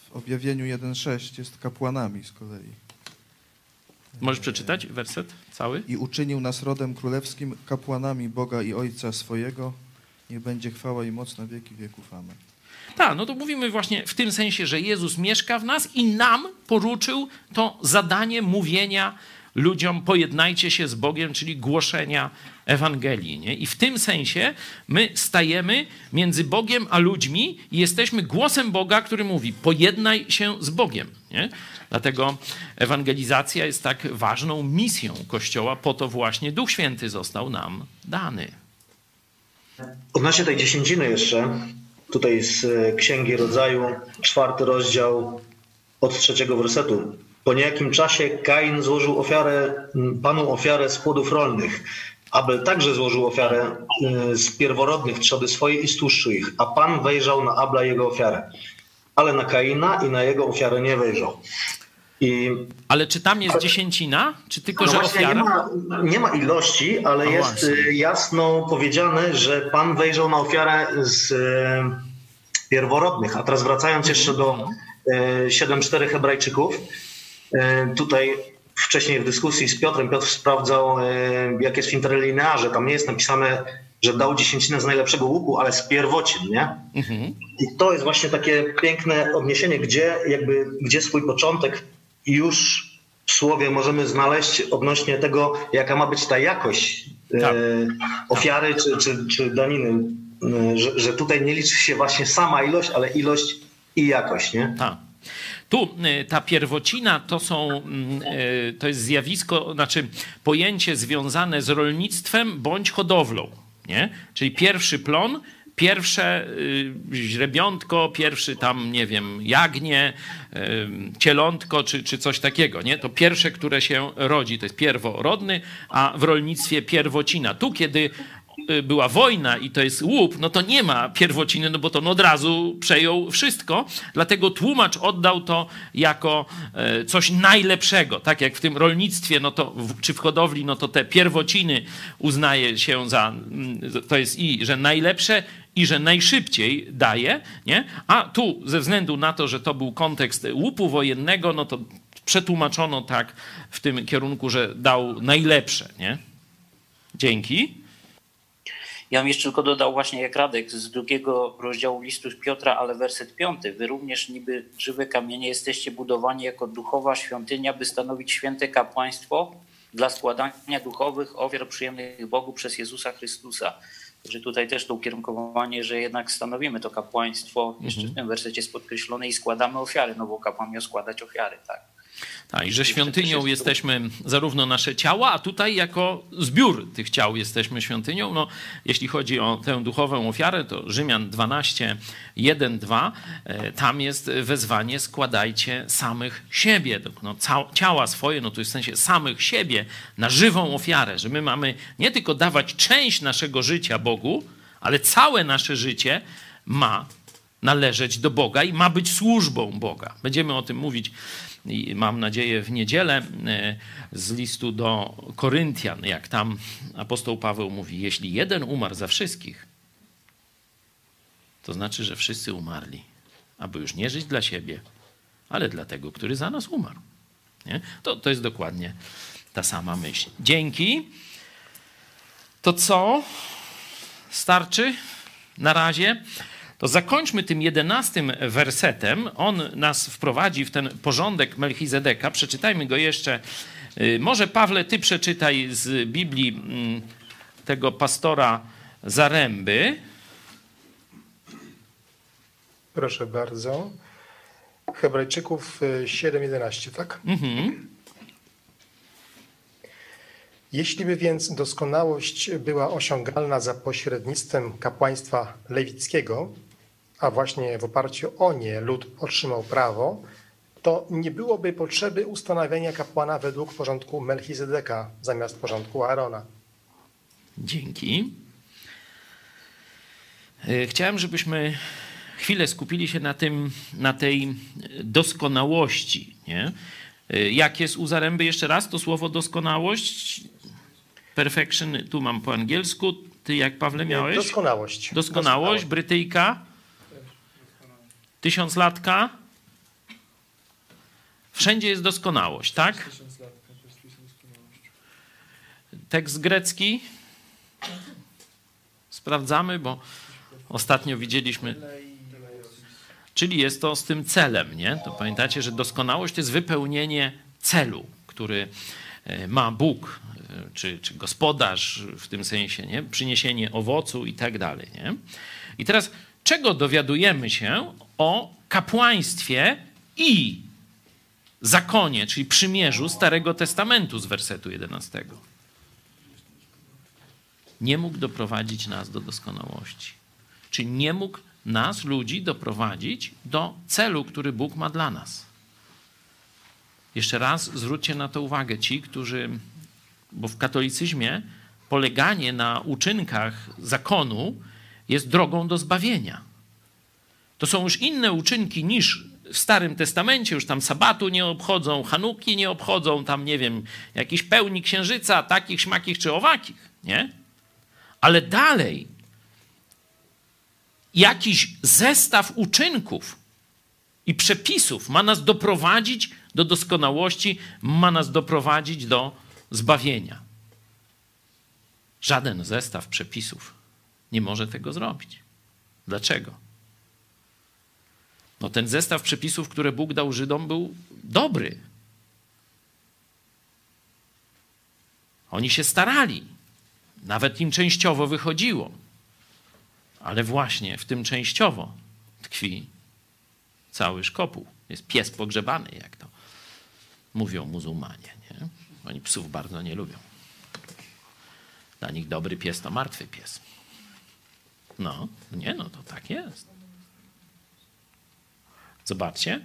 w objawieniu 1.6 jest kapłanami z kolei. Możesz przeczytać werset cały? I uczynił nas rodem królewskim, kapłanami Boga i Ojca swojego. Niech będzie chwała i moc na wieki wieków. Amen. Tak, no to mówimy właśnie w tym sensie, że Jezus mieszka w nas i nam poruczył to zadanie mówienia ludziom, pojednajcie się z Bogiem, czyli głoszenia Ewangelii. Nie? I w tym sensie my stajemy między Bogiem a ludźmi i jesteśmy głosem Boga, który mówi, pojednaj się z Bogiem. Nie? Dlatego ewangelizacja jest tak ważną misją Kościoła, po to właśnie Duch Święty został nam dany. Odnośnie tej dziesięciny jeszcze, tutaj z Księgi Rodzaju, czwarty rozdział od trzeciego wersetu. Po niejakim czasie Kain złożył ofiarę, Panu ofiarę z płodów rolnych. Abel także złożył ofiarę y, z pierworodnych trzody swojej i stłuszczył ich, a Pan wejrzał na Abla jego ofiarę, ale na Kaina i na jego ofiarę nie wejrzał. I Ale czy tam jest dziesięcina? Czy tylko, no że właśnie nie ofiara? ma, nie ma ilości, ale No jest właśnie. y, jasno powiedziane, że Pan wejrzał na ofiarę z y, pierworodnych. A teraz wracając jeszcze do y, 7-4 Hebrajczyków, y, tutaj wcześniej w dyskusji z Piotrem, Piotr sprawdzał, y, jak jest w interlinearze. Tam nie jest napisane, że dał dziesięcinę z najlepszego łuku, ale z pierwocin, nie? Mhm. I to jest właśnie takie piękne odniesienie, gdzie jakby, gdzie swój początek już w słowie możemy znaleźć odnośnie tego, jaka ma być ta jakość e, Tak. ofiary czy, czy, czy daniny. E, że, że tutaj nie liczy się właśnie sama ilość, ale ilość i jakość, nie? Tak. Tu y, ta pierwocina to są, mm, y, to jest zjawisko, znaczy pojęcie związane z rolnictwem bądź hodowlą, nie? Czyli pierwszy plon, pierwsze y, źrebiątko, pierwszy tam, nie wiem, jagnię, cielątko czy, czy coś takiego, nie? To pierwsze, które się rodzi, to jest pierworodny, a w rolnictwie pierwocina. Tu, kiedy była wojna i to jest łup, no to nie ma pierwociny, no bo to on od razu przejął wszystko. Dlatego tłumacz oddał to jako e, coś najlepszego. Tak jak w tym rolnictwie, no to, czy w hodowli, no to te pierwociny uznaje się za, mm, to jest i, że najlepsze, i że najszybciej daje, nie? A tu ze względu na to, że to był kontekst łupu wojennego, no to przetłumaczono tak w tym kierunku, że dał najlepsze, nie? Dzięki. Ja bym jeszcze tylko dodał właśnie jak Radek z drugiego rozdziału listu Piotra, ale werset piąty. Wy również niby żywe kamienie jesteście budowani jako duchowa świątynia, by stanowić święte kapłaństwo dla składania duchowych ofiar przyjemnych Bogu przez Jezusa Chrystusa. Że tutaj też to ukierunkowanie, że jednak stanowimy to kapłaństwo, jeszcze w tym wersecie jest podkreślone i składamy ofiary, no bo kapłan miał składać ofiary, tak. Tak, i że świątynią jesteśmy zarówno nasze ciała, a tutaj jako zbiór tych ciał jesteśmy świątynią. No, jeśli chodzi o tę duchową ofiarę, to Rzymian 12, 1, 2, e, tam jest wezwanie składajcie samych siebie, no, ciała swoje, no to jest w sensie samych siebie na żywą ofiarę, że my mamy nie tylko dawać część naszego życia Bogu, ale całe nasze życie ma należeć do Boga i ma być służbą Boga. Będziemy o tym mówić, i mam nadzieję, w niedzielę e, z listu do Koryntian, jak tam apostoł Paweł mówi: Jeśli jeden umarł za wszystkich, to znaczy, że wszyscy umarli, aby już nie żyć dla siebie, ale dla tego, który za nas umarł. Nie? To, to jest dokładnie ta sama myśl. Dzięki. To co? Starczy na razie? To zakończmy tym jedenastym wersetem. On nas wprowadzi w ten porządek Melchizedeka. Przeczytajmy go jeszcze. Y, Może Pawle, ty przeczytaj z Biblii mm, tego pastora Zaręby. Proszę bardzo. Hebrajczyków y, 7:11, tak? Mhm. Jeśli by więc doskonałość była osiągalna za pośrednictwem kapłaństwa lewickiego, a właśnie w oparciu o nie lud otrzymał prawo, to nie byłoby potrzeby ustanawiania kapłana według porządku Melchizedeka zamiast porządku Aarona. Dzięki. Y, Chciałem, żebyśmy chwilę skupili się na, tym, na tej doskonałości. Nie? Y, Jak jest u Zaręby jeszcze raz to słowo doskonałość? Perfection, tu mam po angielsku. Ty jak Pawle miałeś? Doskonałość. Doskonałość, Brytyjka, tysiąclatka. Wszędzie jest doskonałość, tak? Tekst grecki. Sprawdzamy, bo ostatnio widzieliśmy. Czyli jest to z tym celem, nie? To pamiętacie, że doskonałość to jest wypełnienie celu, który e, ma Bóg, e, czy, czy gospodarz w tym sensie, nie? Przyniesienie owocu i tak dalej, nie? I teraz czego dowiadujemy się o kapłaństwie i zakonie, czyli przymierzu Starego Testamentu z wersetu 11? nie mógł doprowadzić nas do doskonałości. Czy nie mógł nas, ludzi, doprowadzić do celu, który Bóg ma dla nas. Jeszcze raz zwróćcie na to uwagę ci, którzy, bo w katolicyzmie poleganie na uczynkach zakonu jest drogą do zbawienia. To są już inne uczynki niż w Starym Testamencie, już tam sabatu nie obchodzą, Hanuki nie obchodzą, tam nie wiem, jakiś pełni księżyca, takich, śmakich czy owakich, nie? Ale dalej jakiś zestaw uczynków i przepisów ma nas doprowadzić do doskonałości, ma nas doprowadzić do zbawienia. Żaden zestaw przepisów nie może tego zrobić. Dlaczego? No ten zestaw przepisów, które Bóg dał Żydom, był dobry. Oni się starali. Nawet im częściowo wychodziło. Ale właśnie w tym częściowo tkwi cały szkopuł. Jest pies pogrzebany, jak to mówią muzułmanie. Nie? Oni psów bardzo nie lubią. Dla nich dobry pies to martwy pies. No, nie, no to tak jest. Zobaczcie,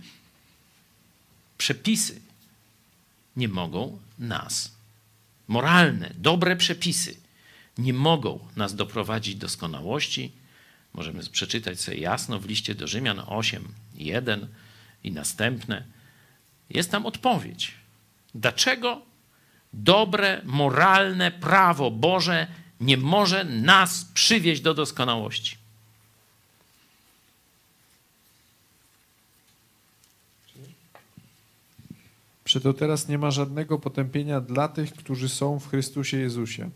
przepisy nie mogą nas, moralne, dobre przepisy, nie mogą nas doprowadzić do doskonałości. Możemy przeczytać sobie jasno w liście do Rzymian 8, 1 i następne. Jest tam odpowiedź. Dlaczego dobre, moralne prawo Boże nie może nas przywieźć do doskonałości? Przeto teraz nie ma żadnego potępienia dla tych, którzy są w Chrystusie Jezusie.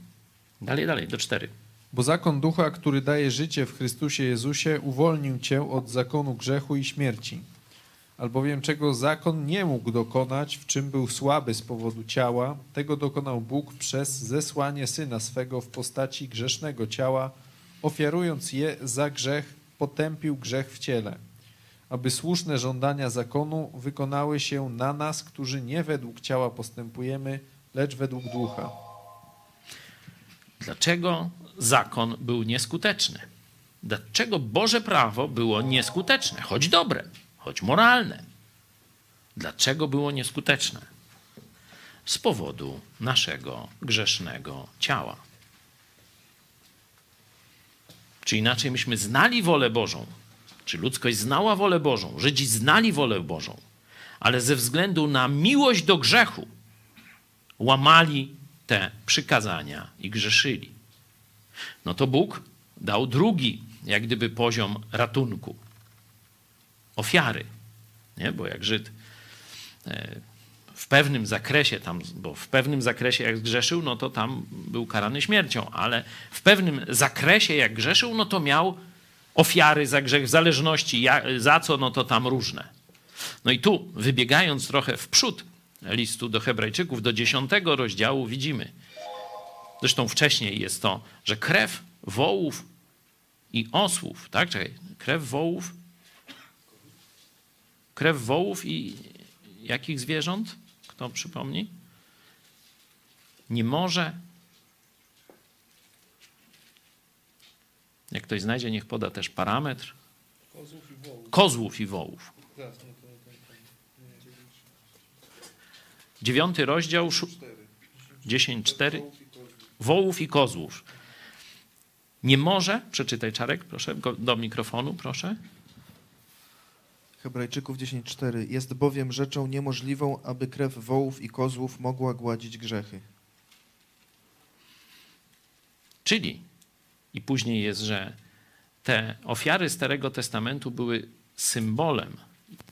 Dalej, dalej, do cztery. Bo zakon ducha, który daje życie w Chrystusie Jezusie, uwolnił cię od zakonu grzechu i śmierci. Albowiem czego zakon nie mógł dokonać, w czym był słaby z powodu ciała, tego dokonał Bóg przez zesłanie syna swego w postaci grzesznego ciała, ofiarując je za grzech, potępił grzech w ciele, aby słuszne żądania zakonu wykonały się na nas, którzy nie według ciała postępujemy, lecz według ducha. Dlaczego zakon był nieskuteczny? Dlaczego Boże prawo było nieskuteczne, choć dobre, choć moralne? Dlaczego było nieskuteczne? Z powodu naszego grzesznego ciała. Czy inaczej myśmy znali wolę Bożą, czy ludzkość znała wolę Bożą, Żydzi znali wolę Bożą, ale ze względu na miłość do grzechu łamali te przykazania i grzeszyli. No to Bóg dał drugi, jak gdyby poziom ratunku, ofiary. Nie? Bo jak Żyd e, w pewnym zakresie tam, bo w pewnym zakresie jak zgrzeszył, no to tam był karany śmiercią, ale w pewnym zakresie jak grzeszył, no to miał ofiary za grzech, w zależności za co, no to tam różne. No i tu, wybiegając trochę w przód, listu do Hebrajczyków, do dziesiątego rozdziału widzimy. Zresztą wcześniej jest to, że krew wołów i osłów, tak? Czekaj, krew wołów, krew wołów i jakich zwierząt? Kto przypomni? Nie może. Jak ktoś znajdzie, niech poda też parametr. Kozłów i wołów. Kozłów i wołów. Dziewiąty rozdział, dziesięć cztery. Wołów i kozłów. Nie może, przeczytaj Czarek, proszę, do mikrofonu, proszę. Hebrajczyków 10:4 Jest bowiem rzeczą niemożliwą, aby krew wołów i kozłów mogła gładzić grzechy. Czyli i później jest, że te ofiary Starego Testamentu były symbolem,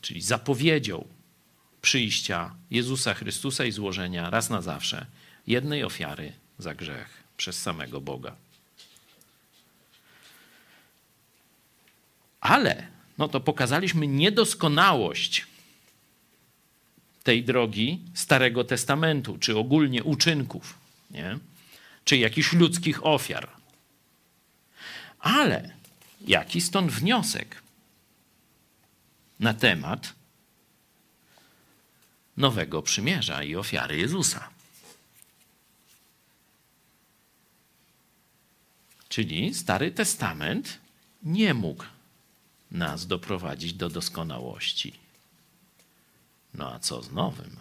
czyli zapowiedzią przyjścia Jezusa Chrystusa i złożenia raz na zawsze jednej ofiary za grzech przez samego Boga. Ale no to pokazaliśmy niedoskonałość tej drogi Starego Testamentu, czy ogólnie uczynków, nie? czy jakichś ludzkich ofiar. Ale jaki stąd wniosek na temat nowego przymierza i ofiary Jezusa. Czyli Stary Testament nie mógł nas doprowadzić do doskonałości. No a co z nowym?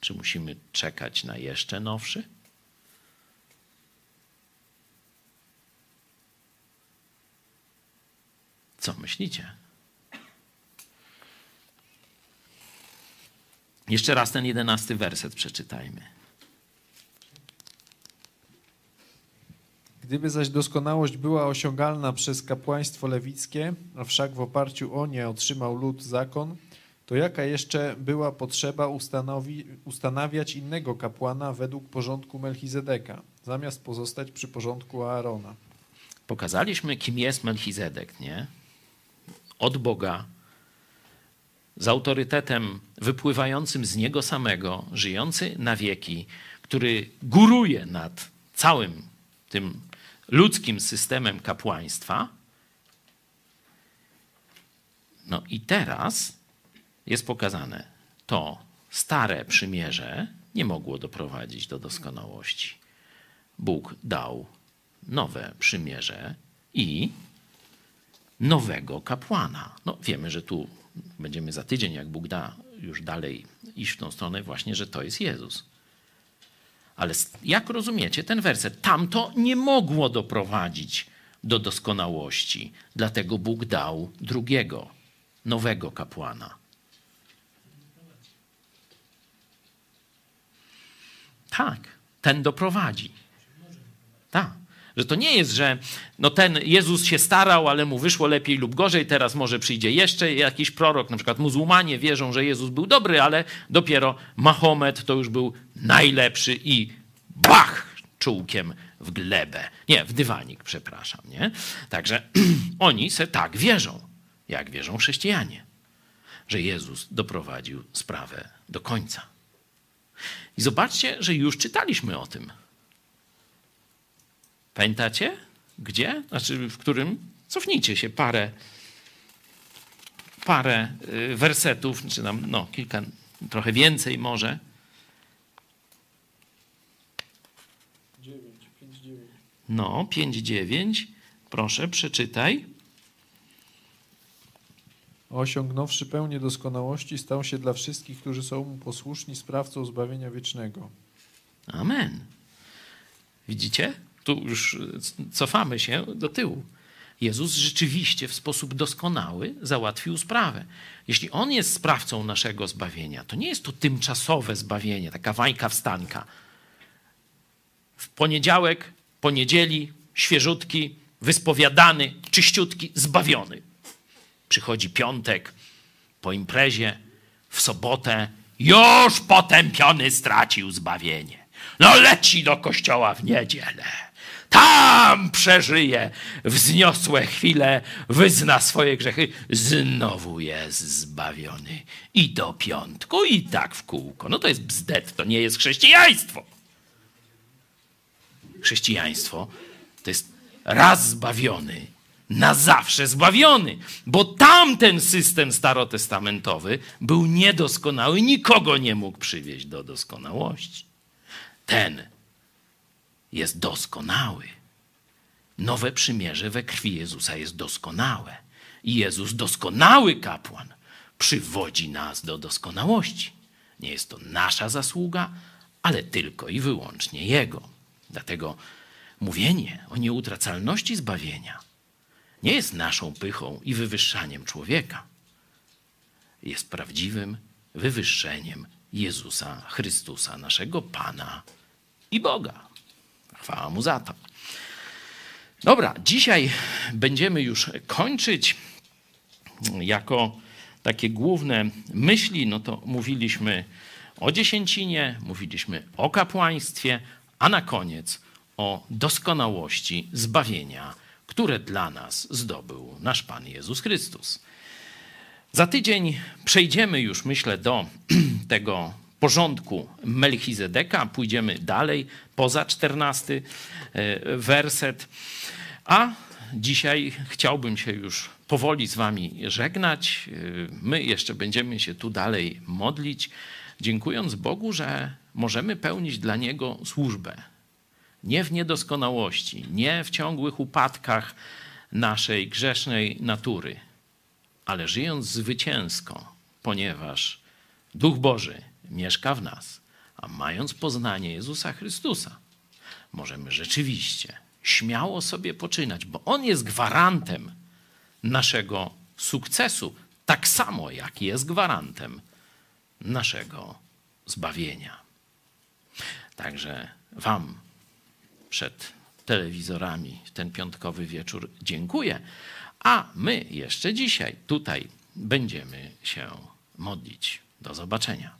Czy musimy czekać na jeszcze nowszy? Co myślicie? Jeszcze raz ten jedenasty werset przeczytajmy. Gdyby zaś doskonałość była osiągalna przez kapłaństwo lewickie, a wszak w oparciu o nie otrzymał lud zakon, to jaka jeszcze była potrzeba ustanowi, ustanawiać innego kapłana według porządku Melchizedeka, zamiast pozostać przy porządku Aarona? Pokazaliśmy, kim jest Melchizedek, nie? Od Boga, z autorytetem wypływającym z Niego samego, żyjący na wieki, który góruje nad całym tym ludzkim systemem kapłaństwa. No i teraz jest pokazane, to stare przymierze nie mogło doprowadzić do doskonałości. Bóg dał nowe przymierze i nowego kapłana. No, wiemy, że tu będziemy za tydzień, jak Bóg da, już dalej iść w tą stronę, właśnie, że to jest Jezus. Ale jak rozumiecie ten werset? Tamto nie mogło doprowadzić do doskonałości, dlatego Bóg dał drugiego, nowego kapłana. Tak, ten doprowadzi. Tak. Że to nie jest, że no ten Jezus się starał, ale mu wyszło lepiej lub gorzej, teraz może przyjdzie jeszcze jakiś prorok. Na przykład muzułmanie wierzą, że Jezus był dobry, ale dopiero Mahomet to już był najlepszy i bach czułkiem w glebę. Nie, w dywanik, przepraszam. Nie? Także oni se tak wierzą, jak wierzą chrześcijanie, że Jezus doprowadził sprawę do końca. I zobaczcie, że już czytaliśmy o tym. Pamiętacie? Gdzie? Znaczy, w którym? Cofnijcie się parę, parę y, wersetów, czy tam, no, kilka, trochę więcej może. 9, 5, 9. No, 5, 9. Proszę, przeczytaj. Osiągnąwszy pełnię doskonałości, stał się dla wszystkich, którzy są mu posłuszni, sprawcą zbawienia wiecznego. Amen. Widzicie? Tu już cofamy się do tyłu. Jezus rzeczywiście w sposób doskonały załatwił sprawę. Jeśli On jest sprawcą naszego zbawienia, to nie jest to tymczasowe zbawienie, taka wajka wstanka. W poniedziałek, poniedzieli, świeżutki, wyspowiadany, czyściutki, zbawiony. Przychodzi piątek po imprezie, w sobotę, już potępiony stracił zbawienie. No leci do kościoła w niedzielę. Tam przeżyje wzniosłe chwile, wyzna swoje grzechy, znowu jest zbawiony. I do piątku, i tak w kółko. No to jest bzdet, to nie jest chrześcijaństwo. Chrześcijaństwo to jest raz zbawiony, na zawsze zbawiony, bo tamten system starotestamentowy był niedoskonały, nikogo nie mógł przywieźć do doskonałości. Ten jest doskonały. Nowe przymierze we krwi Jezusa jest doskonałe. I Jezus, doskonały kapłan, przywodzi nas do doskonałości. Nie jest to nasza zasługa, ale tylko i wyłącznie Jego. Dlatego mówienie o nieutracalności zbawienia nie jest naszą pychą i wywyższaniem człowieka. Jest prawdziwym wywyższeniem Jezusa Chrystusa, naszego Pana i Boga. Chwała mu za to. Dobra, dzisiaj będziemy już kończyć. Jako takie główne myśli, no to mówiliśmy o dziesięcinie, mówiliśmy o kapłaństwie, a na koniec o doskonałości zbawienia, które dla nas zdobył nasz Pan Jezus Chrystus. Za tydzień przejdziemy już, myślę, do tego porządku Melchizedeka, pójdziemy dalej, poza czternasty e, werset. A dzisiaj chciałbym się już powoli z Wami żegnać. E, my jeszcze będziemy się tu dalej modlić, dziękując Bogu, że możemy pełnić dla Niego służbę. Nie w niedoskonałości, nie w ciągłych upadkach naszej grzesznej natury, ale żyjąc zwycięsko, ponieważ Duch Boży mieszka w nas, a mając poznanie Jezusa Chrystusa, możemy rzeczywiście śmiało sobie poczynać, bo On jest gwarantem naszego sukcesu, tak samo jak jest gwarantem naszego zbawienia. Także Wam przed telewizorami ten piątkowy wieczór dziękuję, a my jeszcze dzisiaj tutaj będziemy się modlić. Do zobaczenia.